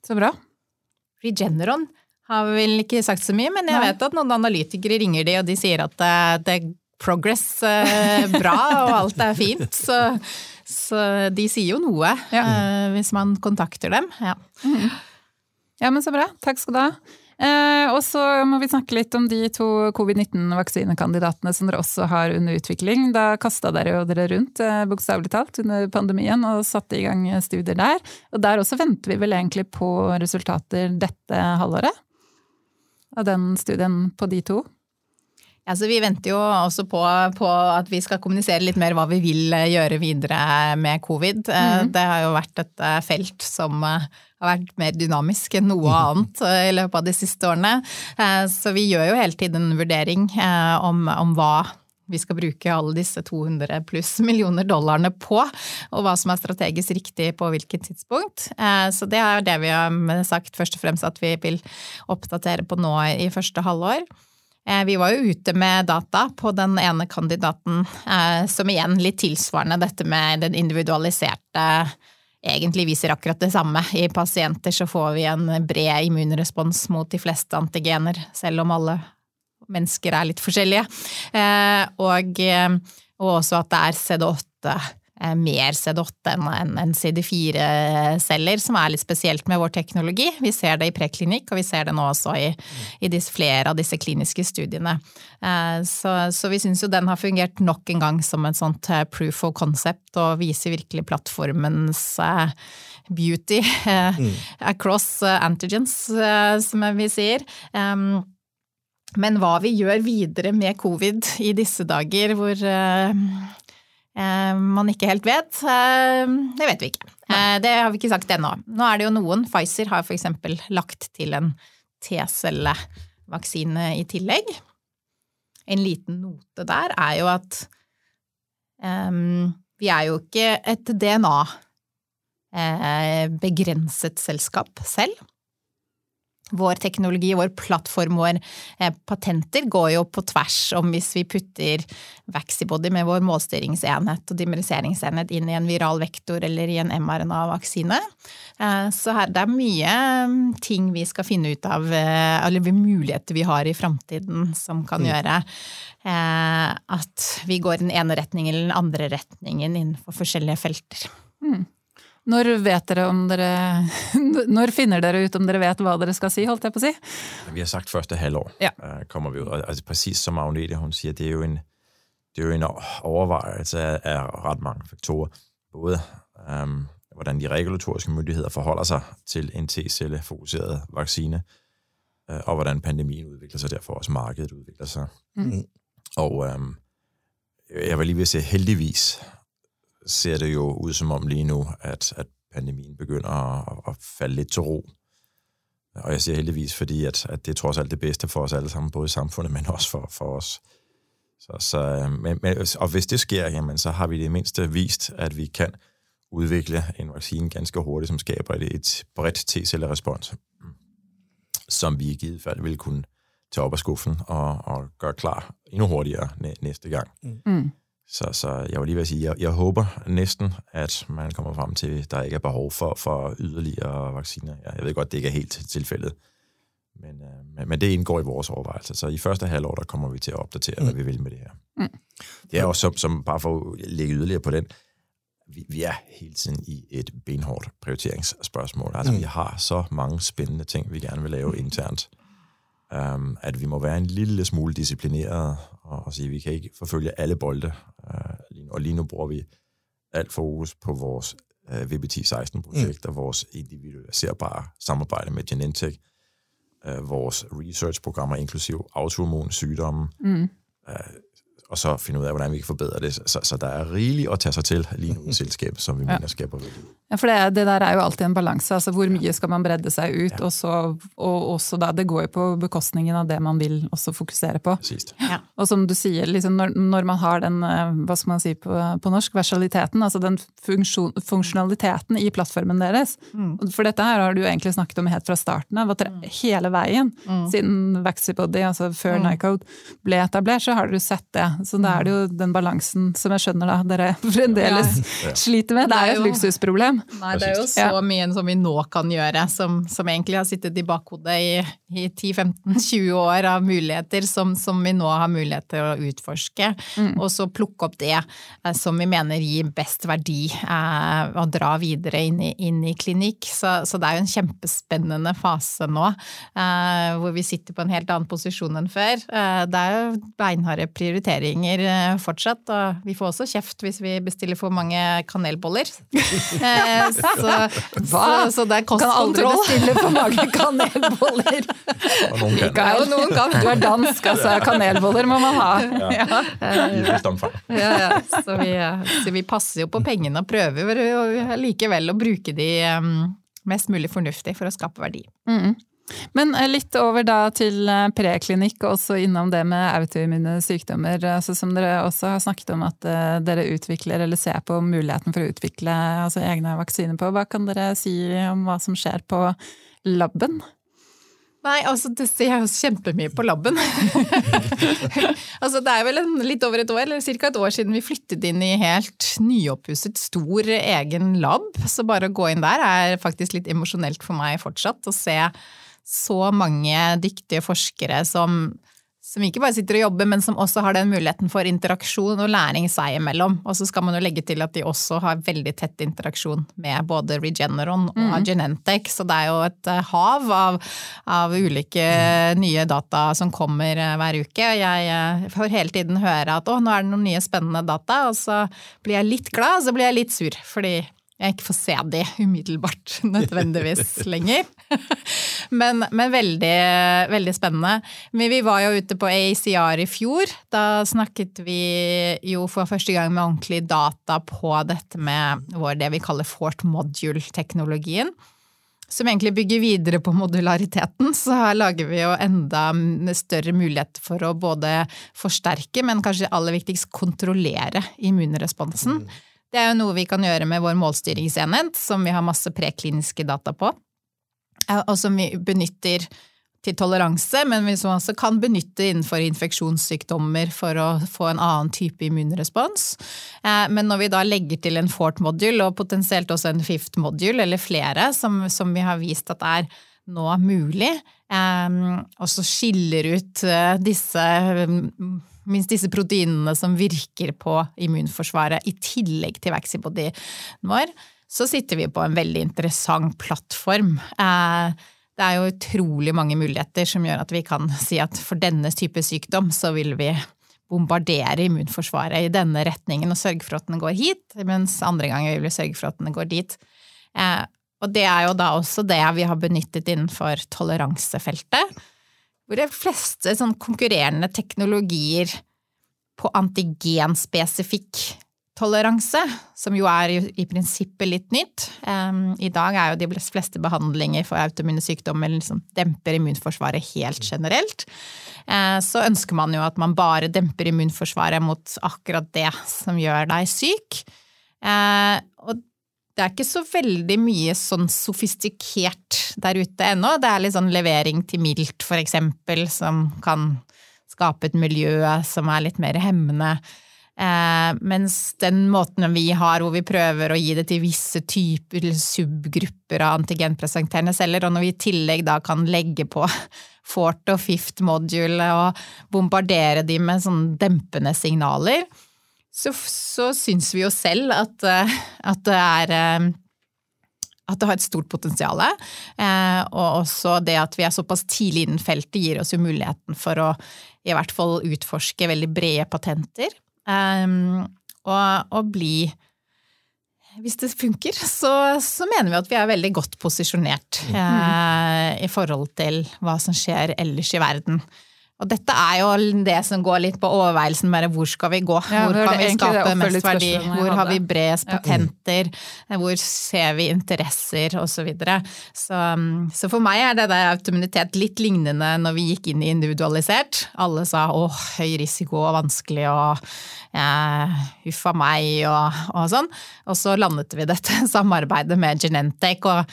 Så bra. Regeneron har vel ikke sagt så mye, men jeg Nei. vet at noen analytikere ringer de, og de sier at det, det progress eh, bra, og alt er fint. Så, så de sier jo noe ja. eh, hvis man kontakter dem. Ja. Mm. ja, men så bra. Takk skal du ha. Eh, og så må vi snakke litt om de to covid-19-vaksinekandidatene som dere også har under utvikling. Da kasta dere jo dere rundt, eh, bokstavelig talt, under pandemien og satte i gang studier der. Og der også venter vi vel egentlig på resultater dette halvåret? Av den studien på de to? Ja, så Vi venter jo også på, på, at vi skal kommunisere litt mer hva vi vil eh, gjøre videre med covid. Mm. Det har jo vært et eh, felt som har vært mer dynamisk enn noe annet i løpet av de siste årene. Så vi gjør jo hele tiden en vurdering om, om hva vi skal bruke alle disse 200 pluss millioner dollarene på, og hva som er strategisk riktig på hvilket tidspunkt. Så det er det vi har sagt først og fremst at vi vil oppdatere på nå i første halvår. Eh, vi var jo ute med data på den ene kandidaten, eh, som igjen litt tilsvarende dette med den individualiserte Egentlig viser akkurat det samme. I pasienter så får vi en bred immunrespons mot de fleste antigener, selv om alle mennesker er litt forskjellige. Eh, og, og også at det er CD8 Eh, mer CD8 enn CD4-celler, som er litt spesielt med vår teknologi. Vi ser det i preklinikk, og vi ser det nå også i, i disse, flere av disse kliniske studiene. Eh, så, så vi syns jo den har fungert nok en gang som et sånt eh, proof of concept, og viser virkelig plattformens beauty mm. across antigens, som vi sier. Men hva vi gjør videre med covid i disse dager, hvor Eh, man ikke helt vet, eh, det vet vi ikke. Eh, det har vi ikke sagt ennå. Nå er det jo noen. Pfizer har f.eks. lagt til en T-cellevaksine i tillegg. En liten note der er jo at um, vi er jo ikke et DNA-begrenset selskap selv. Vår teknologi, vår plattform, vår eh, patenter går jo på tvers om hvis vi putter Vaxibody med vår målstyringsenhet og dimeriseringsenhet inn i en viral vektor eller i en mRNA-vaksine. Eh, så her, det er mye mm, ting vi skal finne ut av, eh, eller muligheter vi har i framtiden som kan mm. gjøre at vi går i den ene retningen eller den andre retningen innenfor forskjellige felter. Mm. Når vet dere om dere Når finner dere ut om dere vet hva dere skal si, holdt jeg på å si? Vi har sagt første halvår ja. Øh, kommer vi ut. Altså, Precis som Agnete hun sier, det er jo en, det er jo en overvejelse av rett mange faktorer. Både um, hvordan de regulatoriske myndigheter forholder seg til en T-cellefokuseret vaksine, øh, og hvordan pandemien utvikler seg, derfor også markedet utvikler seg. Mm. Og um, jeg var lige ved å si heldigvis ser det jo ut som om lige nu, at, at pandemien begynder at, at falde lidt til ro. Og jeg siger heldigvis, fordi at, at det er trods alt det bedste for os alle sammen, både i samfundet, men også for, for os. Så, så, men, men, og hvis det sker, jamen, så har vi det mindste vist, at vi kan udvikle en vaccine ganske hurtigt, som skaber et, et bredt T-cellerespons, som vi i givet fald vil kunne tage op af skuffen og, og gøre klar endnu hurtigere næste gang. Mm. Så, så jeg var lige ved at sige, jeg, jeg håber næsten, at man kommer frem til, at der ikke er behov for, for yderligere vacciner. Jeg ved godt, det ikke er helt tilfældet, men, øh, men, det indgår i vores overvejelser. Så i første halvår, der kommer vi til at opdatere, mm. hvad vi vil med det her. Mm. Det er også, som, som bare for at lægge yderligere på den, vi, vi er hele tiden i et benhårdt prioriteringsspørgsmål. Altså, mm. vi har så mange spændende ting, vi gerne vil lave internt um, at vi må være en lille smule disiplineret og, og sige, at vi kan ikke forfølge alle bolde. Uh, og lige nu bruger vi alt fokus på vores uh, VBT16-projekt mm. og vores individualiserbare samarbejde med Genentech, uh, vores research-programmer, inklusiv autoimmune sygdomme, mm. uh, og så finde ud af, hvordan vi kan forbedre det. Så, så der er rigeligt at tage sig til lige nu i selskabet, som vi ja. mener skaber værdi. Ja, for det, det, der er jo alltid en balanse. altså Hvor mye skal man bredde seg ut? Ja. Og, så, og også da, Det går jo på bekostningen av det man vil også fokusere på. Ja. Og som du sier, liksom, når, når, man har den hvad hva skal man si på, på norsk, versaliteten, altså den funktion, funksjonaliteten i plattformen deres. Mm. For dette her har du jo egentlig snakket om helt fra starten av. at dere, mm. Hele veien, mm. siden Vaxibody, altså før mm. Nycode, ble etablert, så har dere sett det. Så da er det jo den balansen som jeg skjønner da dere fremdeles ja. sliter med. Det er jo et luksusproblem. Nei, det er jo så mye som vi nå kan gjøre, som, som egentlig har sittet i bakhodet i, i 10-15-20 år av muligheter som, som, vi nå har mulighet til å utforske. Mm. Og så plukke opp det eh, som vi mener gir best verdi, eh, og dra videre inn i, inn i klinikk. Så, så, det er jo en kjempespennende fase nå, eh, hvor vi sitter på en helt annen posisjon enn før. Eh, det er jo beinharde prioriteringer eh, fortsatt, og vi får også kjeft hvis vi bestiller for mange kanelboller. Eh, så, så, så, det er kostkontroll. Kan aldri bestille for mange kanelboller. Noen kan. Ja, noen kan. Du er dansk, altså. Kanelboller må man ha. Ja. Ja. Ja, så, vi, så, vi, passer jo på pengene og prøver likevel å bruke de mest mulig fornuftig for å skape verdi. Mm. Men eh, litt over da til eh, preklinikk, og også innom det med autoimmune sykdommer. Altså som dere også har snakket om at eh, dere utvikler eller ser på muligheten for å utvikle altså egne vaksiner på. Hva kan dere si om hva som skjer på laben? Nei, altså det ser jeg kjempemye på laben. altså det er vel en, litt over et år, eller ca. et år siden vi flyttet inn i helt nyoppusset, stor egen lab. Så bare å gå inn der er faktisk litt emosjonelt for meg fortsatt. Å se så mange dyktige forskere som, som ikke bare sitter og jobber, men som også har den muligheten for interaksjon og læring seg imellom. Og så skal man jo legge til at de også har veldig tett interaksjon med både Regeneron og mm. Genentech, så det er jo et eh, hav av, av ulike nye data som kommer eh, hver uke. Og jeg eh, får hele tiden høre at å, nå er det noen nye spennende data, og så blir jeg litt glad, og så blir jeg litt sur, fordi jeg ikke får se de umiddelbart nødvendigvis lenger. men, men veldig, veldig, spennende. Men vi var jo ute på ACR i fjor. Da snakket vi jo for første gang med ordentlig data på dette med vår, det vi kaller fort module-teknologien. Som egentlig bygger videre på modulariteten, så her lager vi jo enda større mulighet for å både forsterke, men kanskje aller viktigst kontrollere immunresponsen. Mm. Det er jo noe vi kan gjøre med vår målstyringsenhet, som vi har masse prekliniske data på, eh, og som vi benytter til toleranse, men vi også kan benytte innenfor infeksjonssykdommer for å få en annen type immunrespons. Eh, men når vi da legger til en fourth module, og potensielt også en fifth module, eller flere, som, som vi har vist at er nå mulig, eh, og så skiller ut disse minst disse proteinene som virker på immunforsvaret, i tillegg til vaccibodyen vår, så sitter vi på en veldig interessant plattform. Eh, det er jo utrolig mange muligheter som gjør at vi kan si at for denne type sykdom så vil vi bombardere immunforsvaret i denne retningen og sørge for at den går hit, mens andre ganger vil vi sørge for at den går dit. Eh, og det er jo da også det vi har benyttet innenfor toleransefeltet hvor de fleste sånn konkurrerende teknologier på antigenspesifikk toleranse, som jo er i, i prinsippet litt nytt. Um, I dag er jo de fleste behandlinger for autoimmune sykdommer liksom demper immunforsvaret helt generelt. Uh, så ønsker man jo at man bare demper immunforsvaret mot akkurat det som gjør deg syk. Uh, og det er ikke så veldig mye sånn sofistikert der ute ennå. Det er litt sånn levering til mildt, for eksempel, som kan skape et miljø som er litt mer hemmende. Eh, mens den måten vi har, hvor vi prøver å gi det til visse typer subgrupper av antigenpresenterende celler, og når vi i tillegg da kan legge på fort og fifth module og bombardere de med sånn dempende signaler, så, så syns vi jo selv at, eh, at, det er eh, at det har et stort potensial. Eh, og også det at vi er såpass tidlig innen feltet, gir oss jo muligheten for å i hvert fall utforske veldig brede patenter. Og, og bli Hvis det funker, så, så, mener vi at vi er veldig godt posisjonert mm. i forhold til hva som skjer ellers i verden. Og dette er jo det som går litt på overveielsen med hvor skal vi gå? Ja, hvor kan vi skape mest verdi? Hvor har vi bredest patenter? Ja. Hvor ser vi interesser? Og så videre. Så, så for meg er det der automunitet litt lignende når vi gikk inn i individualisert. Alle sa åh, høy risiko og vanskelig og eh, meg og, og sånn. Og så landet vi dette samarbeidet med Genentech. og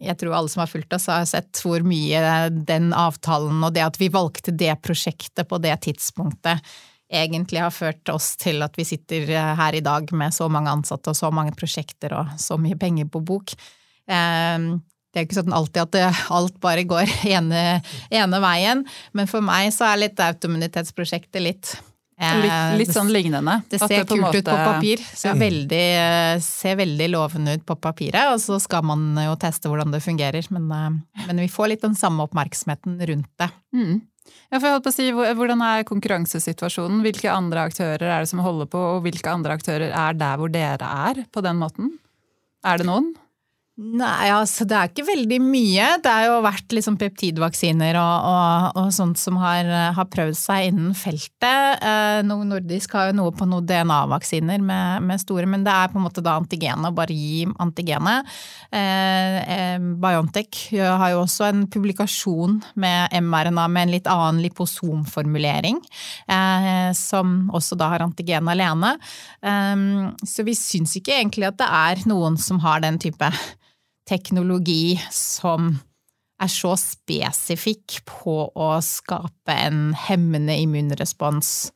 jeg tror alle som har fulgt oss, har sett hvor mye den avtalen og det at vi valgte det prosjektet på det tidspunktet, egentlig har ført oss til at vi sitter eh, her i dag med så mange ansatte og så mange prosjekter og så mye penger på bok. Eh, det er jo ikke sånn alltid at alt bare går ene, ene, veien, men for meg så er litt autoimmunitetsprosjektet litt Litt, litt sånn lignende? Det ser kult måte... ut på papir. Ser, ja. veldig, ser, veldig, lovende ut på papiret, og så skal man jo teste hvordan det fungerer. Men, men vi får litt den samme oppmerksomheten rundt det. Mm. Ja, si, Hvordan er konkurransesituasjonen? Hvilke andre aktører er det som holder på, og hvilke andre aktører er der hvor dere er, på den måten? Er det noen? Nei, altså det er ikke veldig mye. Det har jo vært liksom peptidvaksiner og, og, og, sånt som har, har, prøvd seg innen feltet. Eh, Nordisk har jo noe på noen DNA-vaksiner med, med, store, men det er på en måte da antigenet, bare gi antigenet. Eh, eh, Biontech har jo også en publikasjon med mRNA med en litt annen liposomformulering, eh, som også da har antigen alene. Eh, så vi syns ikke egentlig at det er noen som har den type teknologi som er så spesifikk på å skape en hemmende immunrespons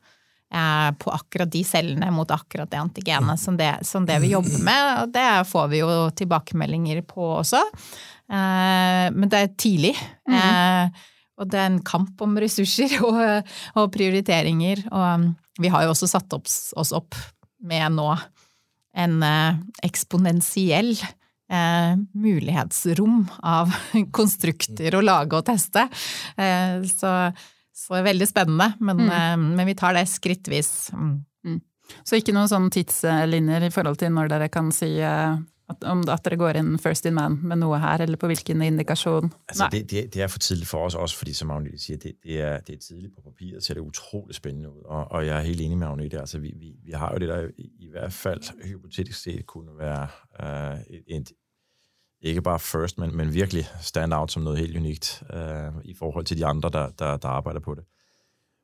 eh, på akkurat de cellene mot akkurat det antigenet som det, som det vi jobber med. Og det får vi jo tilbakemeldinger på også. Eh, men det er tidlig. Mm. Og det er en kamp om ressurser og, og prioriteringer. Og vi har jo også satt opp, oss opp med nå en eksponentiell eh, mulighetsrom av konstrukter å lage og teste. Eh, så, så veldig spennende, men, mm. eh, men, vi tar det skrittvis. Mm. Mm. Så ikke noen sånne tidslinjer i forhold til når dere kan si eh, at, om at dere går inn first in man med noe her, eller på hvilken indikasjon? Altså, det, det, det, er for tidlig for oss også fordi som Agnete sier, det, det, er, det, er, tidlig på papiret, ser det utrolig spennende ut. Og, og jeg er helt enig med Agnete. Altså, vi, vi, vi, har jo det der i, i hvert fall hypotetisk sett kunne være uh, et, ikke bare first, men, men virkelig stand out som noget helt unikt uh, i forhold til de andre, der, der, der arbejder på det.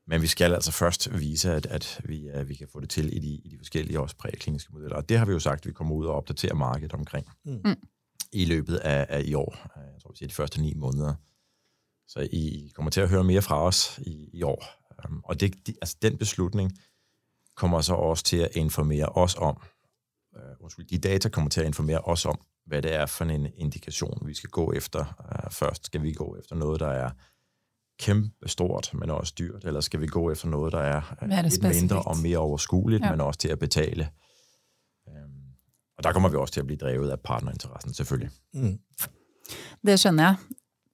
Men vi skal altså først vise, at, at vi, at vi kan få det til i de, i de forskellige også prækliniske modeller. Og det har vi jo sagt, at vi kommer ud og opdaterer markedet omkring mm. i løbet af, af i år. Jeg tror, vi siger de første ni måneder. Så I kommer til at høre mere fra os i, i år. Um, og det, de, altså den beslutning kommer så også til at informere os om, uh, undskyld, de data kommer til at informere os om, hvad det er for en indikation, vi skal gå efter. Uh, først skal vi gå efter noget, der er kæmpe stort, men også dyrt, eller skal vi gå efter noget, der er er lidt mindre og mere overskueligt, ja. men også til at betale. Og der kommer vi også til at blive drevet af partnerinteressen, selvfølgelig. Mm. Det skjønner jeg.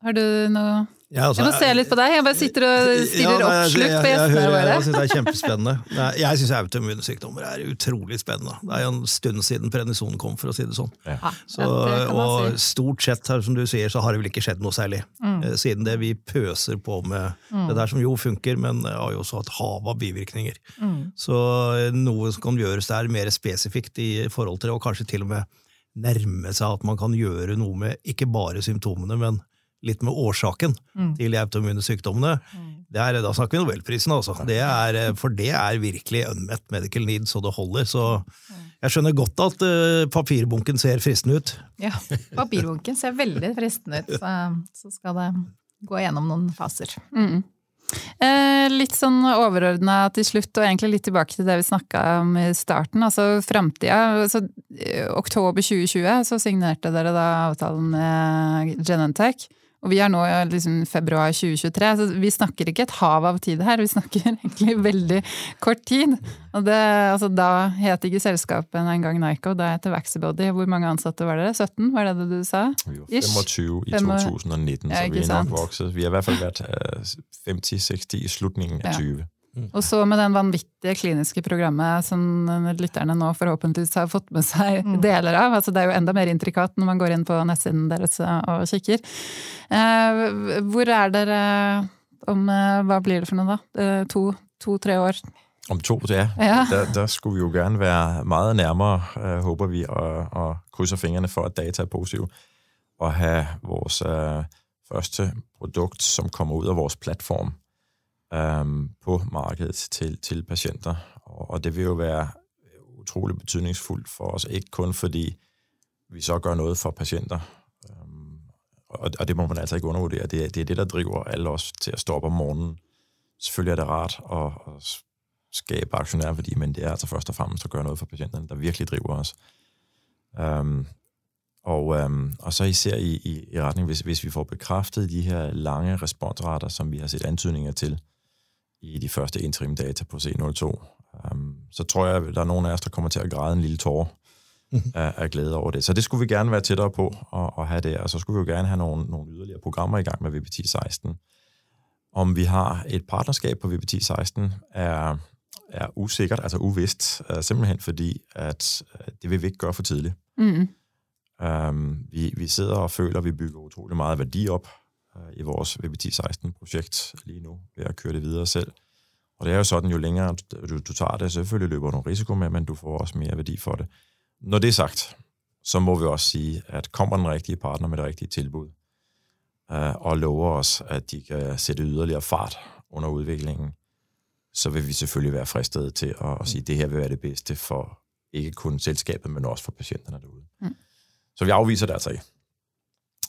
Har du noe ja, altså, jeg må se litt på deg. Jeg bare sitter og stirrer ja, oppslukt på gjestene våre. Jeg synes det er kjempespennende. Jeg syns autoimmune sykdommer er utrolig spennende. Det er jo en stund siden prednison kom, for å si det sånn. Ja. Så, og stort sett, som du sier, så har det vel ikke skjedd noe særlig. Mm. Eh, siden det vi pøser på med mm. det der som jo funker, men har jo også hatt hav av bivirkninger. Mm. Så eh, noe som kan gjøres der mer spesifikt i forhold til det, og kanskje til og med nærme seg at man kan gjøre noe med ikke bare symptomene, men litt med årsaken mm. til de autoimmune sykdommene. Mm. Er, da snakker vi Nobelprisen, altså. Det er, eh, for det er virkelig unmet medical need så det holder. Så mm. jeg skjønner godt at uh, papirbunken ser fristende ut. Ja, papirbunken ser veldig fristende ut. Så, så skal det gå gjennom noen faser. Mm. Eh, litt sånn overordna til slutt, og egentlig litt tilbake til det vi snakka om i starten. Altså framtida. Altså, oktober 2020 så signerte dere da avtalen med Genentech. Og vi er nå i liksom, februar 2023, så vi snakker ikke et hav av tid her. Vi snakker egentlig veldig kort tid. Og det, altså, da het ikke selskapet engang Nico, da het det Vaxibody. Hvor mange ansatte var dere? 17, var det det du sa? Var 25 i 2019, ja, så vi er nok vokset. Vi har i hvert fall vært 50-60 i slutningen av 20. Ja. Mm. Og så med den vanvittige kliniske programmet som lytterne nå forhåpentligvis har fått med seg mm. deler av. altså Det er jo enda mer intrikat når man går inn på nettsiden deres og kikker. Eh, hvor er dere om eh, Hva blir det for noe, da? Eh, To-tre to, år? Om to, ja. ja. Der, der, skulle vi jo gjerne være meget nærmere, håper vi, og, og krydser fingrene for at data er positive. Og ha vores øh, første produkt som kommer ut av vår plattform øhm, på markedet til, til patienter. Og, og det vil jo være utrolig betydningsfuldt for oss, ikke kun fordi vi så gør noget for patienter, øhm, og, og det må man altså ikke undervurdere. Det, det er det, der driver alle os til at stå op om morgenen. Selvfølgelig er det rart at, at skabe aktionærværdi, men det er altså først og fremmest at gøre noget for patienterne, der virkelig driver os. Um, og, um, og så især i, i, i retning, hvis, hvis vi får bekræftet de her lange responsrater, som vi har set antydninger til i de første interim data på C02, um, så tror jeg, at der er nogen af os, der kommer til at græde en lille tårer af, af glæde over det. Så det skulle vi gerne være tættere på at, at have det, og så skulle vi jo gerne have nogle, nogle yderligere programmer i gang med VBT 16. Om vi har et partnerskab på VBT 16 er, er usikkert, altså uvist, uh, simpelthen fordi, at uh, det vil vi ikke gøre for tidligt. Mm. Um, vi, vi sidder og føler, at vi bygger utrolig meget værdi op i vores VBT 16-projekt lige nu, ved at køre det videre selv. Og det er jo sådan, jo længere du, du tager det, selvfølgelig løber du en risiko med, men du får også mere værdi for det. Når det er sagt, så må vi også sige, at kommer den rigtige partner med det rigtige tilbud, øh, og lover os, at de kan sætte yderligere fart under udviklingen, så vil vi selvfølgelig være fristet til at, at sige, at det her vil være det bedste for ikke kun selskabet, men også for patienterne derude. Mm. Så vi afviser det altså ikke.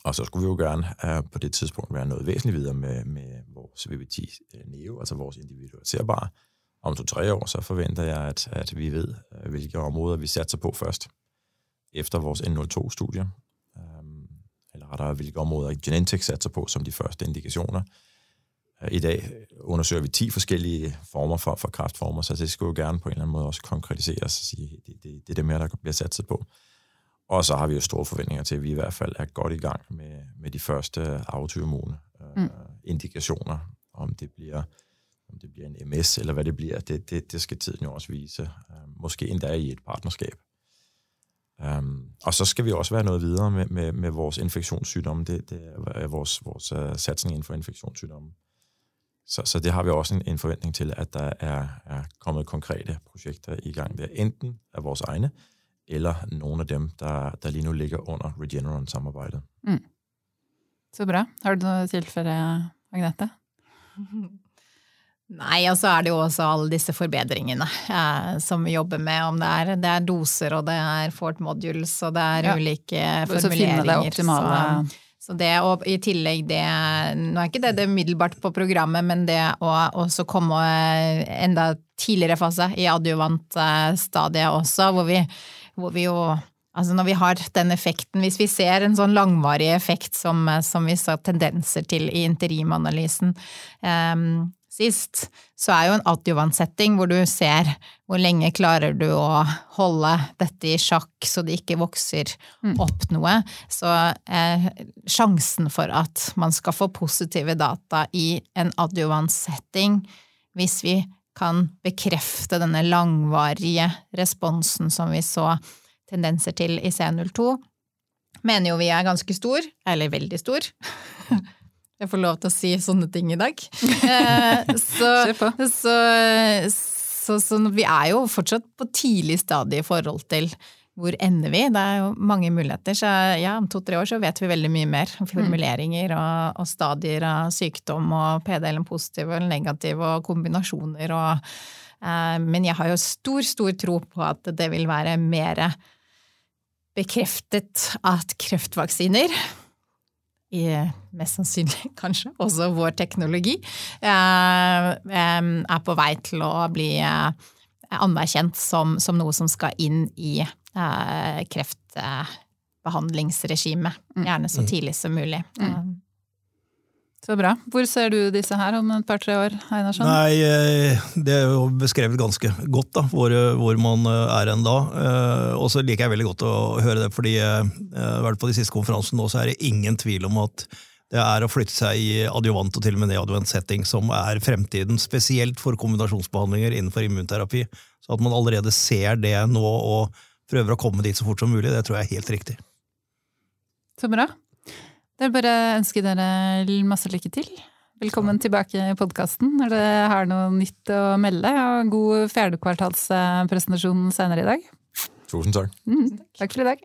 Og så skulle vi jo gerne øh, på det tidspunkt være noget væsentligt videre med, med vores VBT Neo, altså vores individualiserbare. Om to-tre år, så forventer jeg, at, at vi ved, uh, hvilke områder vi satser på først, efter vores N02-studie. Øhm, eller rettere, hvilke områder Genentech satser på som de første indikationer. Uh, I dag undersøger vi 10 forskellige former for, for kraftformer, så det skulle jo gerne på en eller anden måde også konkretiseres og sige, det, det, det er det mere, der bliver satset på. Og så har vi jo store forventninger til, at vi i hvert fald er godt i gang med, med de første autoimmune øh, mm. indikationer. Om det bliver om det bliver en MS eller hvad det bliver, det, det, det skal tiden jo også vise. Øh, måske endda i et partnerskab. Um, og så skal vi også være noget videre med, med, med vores infektionssygdomme. Det, det er vores, vores uh, satsning inden for infektionssygdomme. Så, så det har vi også en, en forventning til, at der er, er kommet konkrete projekter i gang der. Enten af vores egne, eller noen av dem, der, der lige nå ligger under Regeneron-samarbeidet. Mm. Så bra. Har du noe tilfelle, Agnete? Nei, og så er det jo også alle disse forbedringene eh, som vi jobber med. Om det er, det er doser, og det er Fort Modules, og det er Ja. ulike Så det formuleringer. optimale Så, så det, og i tillegg det Nå er ikke det det umiddelbart på programmet, men det å også komme enda tidligere fase, i adjuvant eh, også, hvor vi, hvor vi jo Altså når vi har den effekten, hvis vi ser en sånn langvarig effekt som, som vi så tendenser til i interimanalysen um, sist, så er jo en adjuvantsetting hvor du ser hvor lenge klarer du å holde dette i sjakk så det ikke vokser opp noe. Så eh, sjansen for at man skal få positive data i en adjuvantsetting, hvis vi kan bekrefte denne langvarige responsen som vi så tendenser til i C02, mener jo vi er ganske stor, eller veldig stor. Jeg får lov til å si sånne ting i dag. Eh, så, så, så, så vi er jo fortsatt på tidlig stadie i forhold til hvor ender vi? Det er jo mange muligheter. Så ja, om to-tre år så vet vi veldig mye mer formuleringer og, og stadier av sykdom og PD-en positiv eller negativ og kombinasjoner og eh, Men jeg har jo stor, stor tro på at det vil være mer bekreftet at kreftvaksiner i mest sannsynlig kanskje også vår teknologi, eh, er på vei til å bli eh, anerkjent som, som noe som skal inn i kreftbehandlingsregimet. Gjerne så tidlig som mulig. Mm. Så bra. Hvor ser du disse her om et par-tre år, Einarsson? Nei, eh, det er jo beskrevet ganske godt da, hvor, hvor man eh, er enn da. Eh, Og så liker jeg veldig godt å høre det, fordi eh, i hvert fall på de siste konferansene nå, så er det ingen tvil om at det er å flytte seg i adjuvant og til og med neadjuvant setting som er fremtiden, spesielt for kombinasjonsbehandlinger innenfor immunterapi. Så at man allerede ser det nå og prøver å komme dit så fort som mulig, det tror jeg er helt riktig. Så bra. Da er bare å ønske dere masse lykke til. Velkommen tilbake i podkasten når dere har noe nytt å melde, og god fjerdekvartalspresentasjon senere i dag. Tusen takk. Mm, takk for i dag.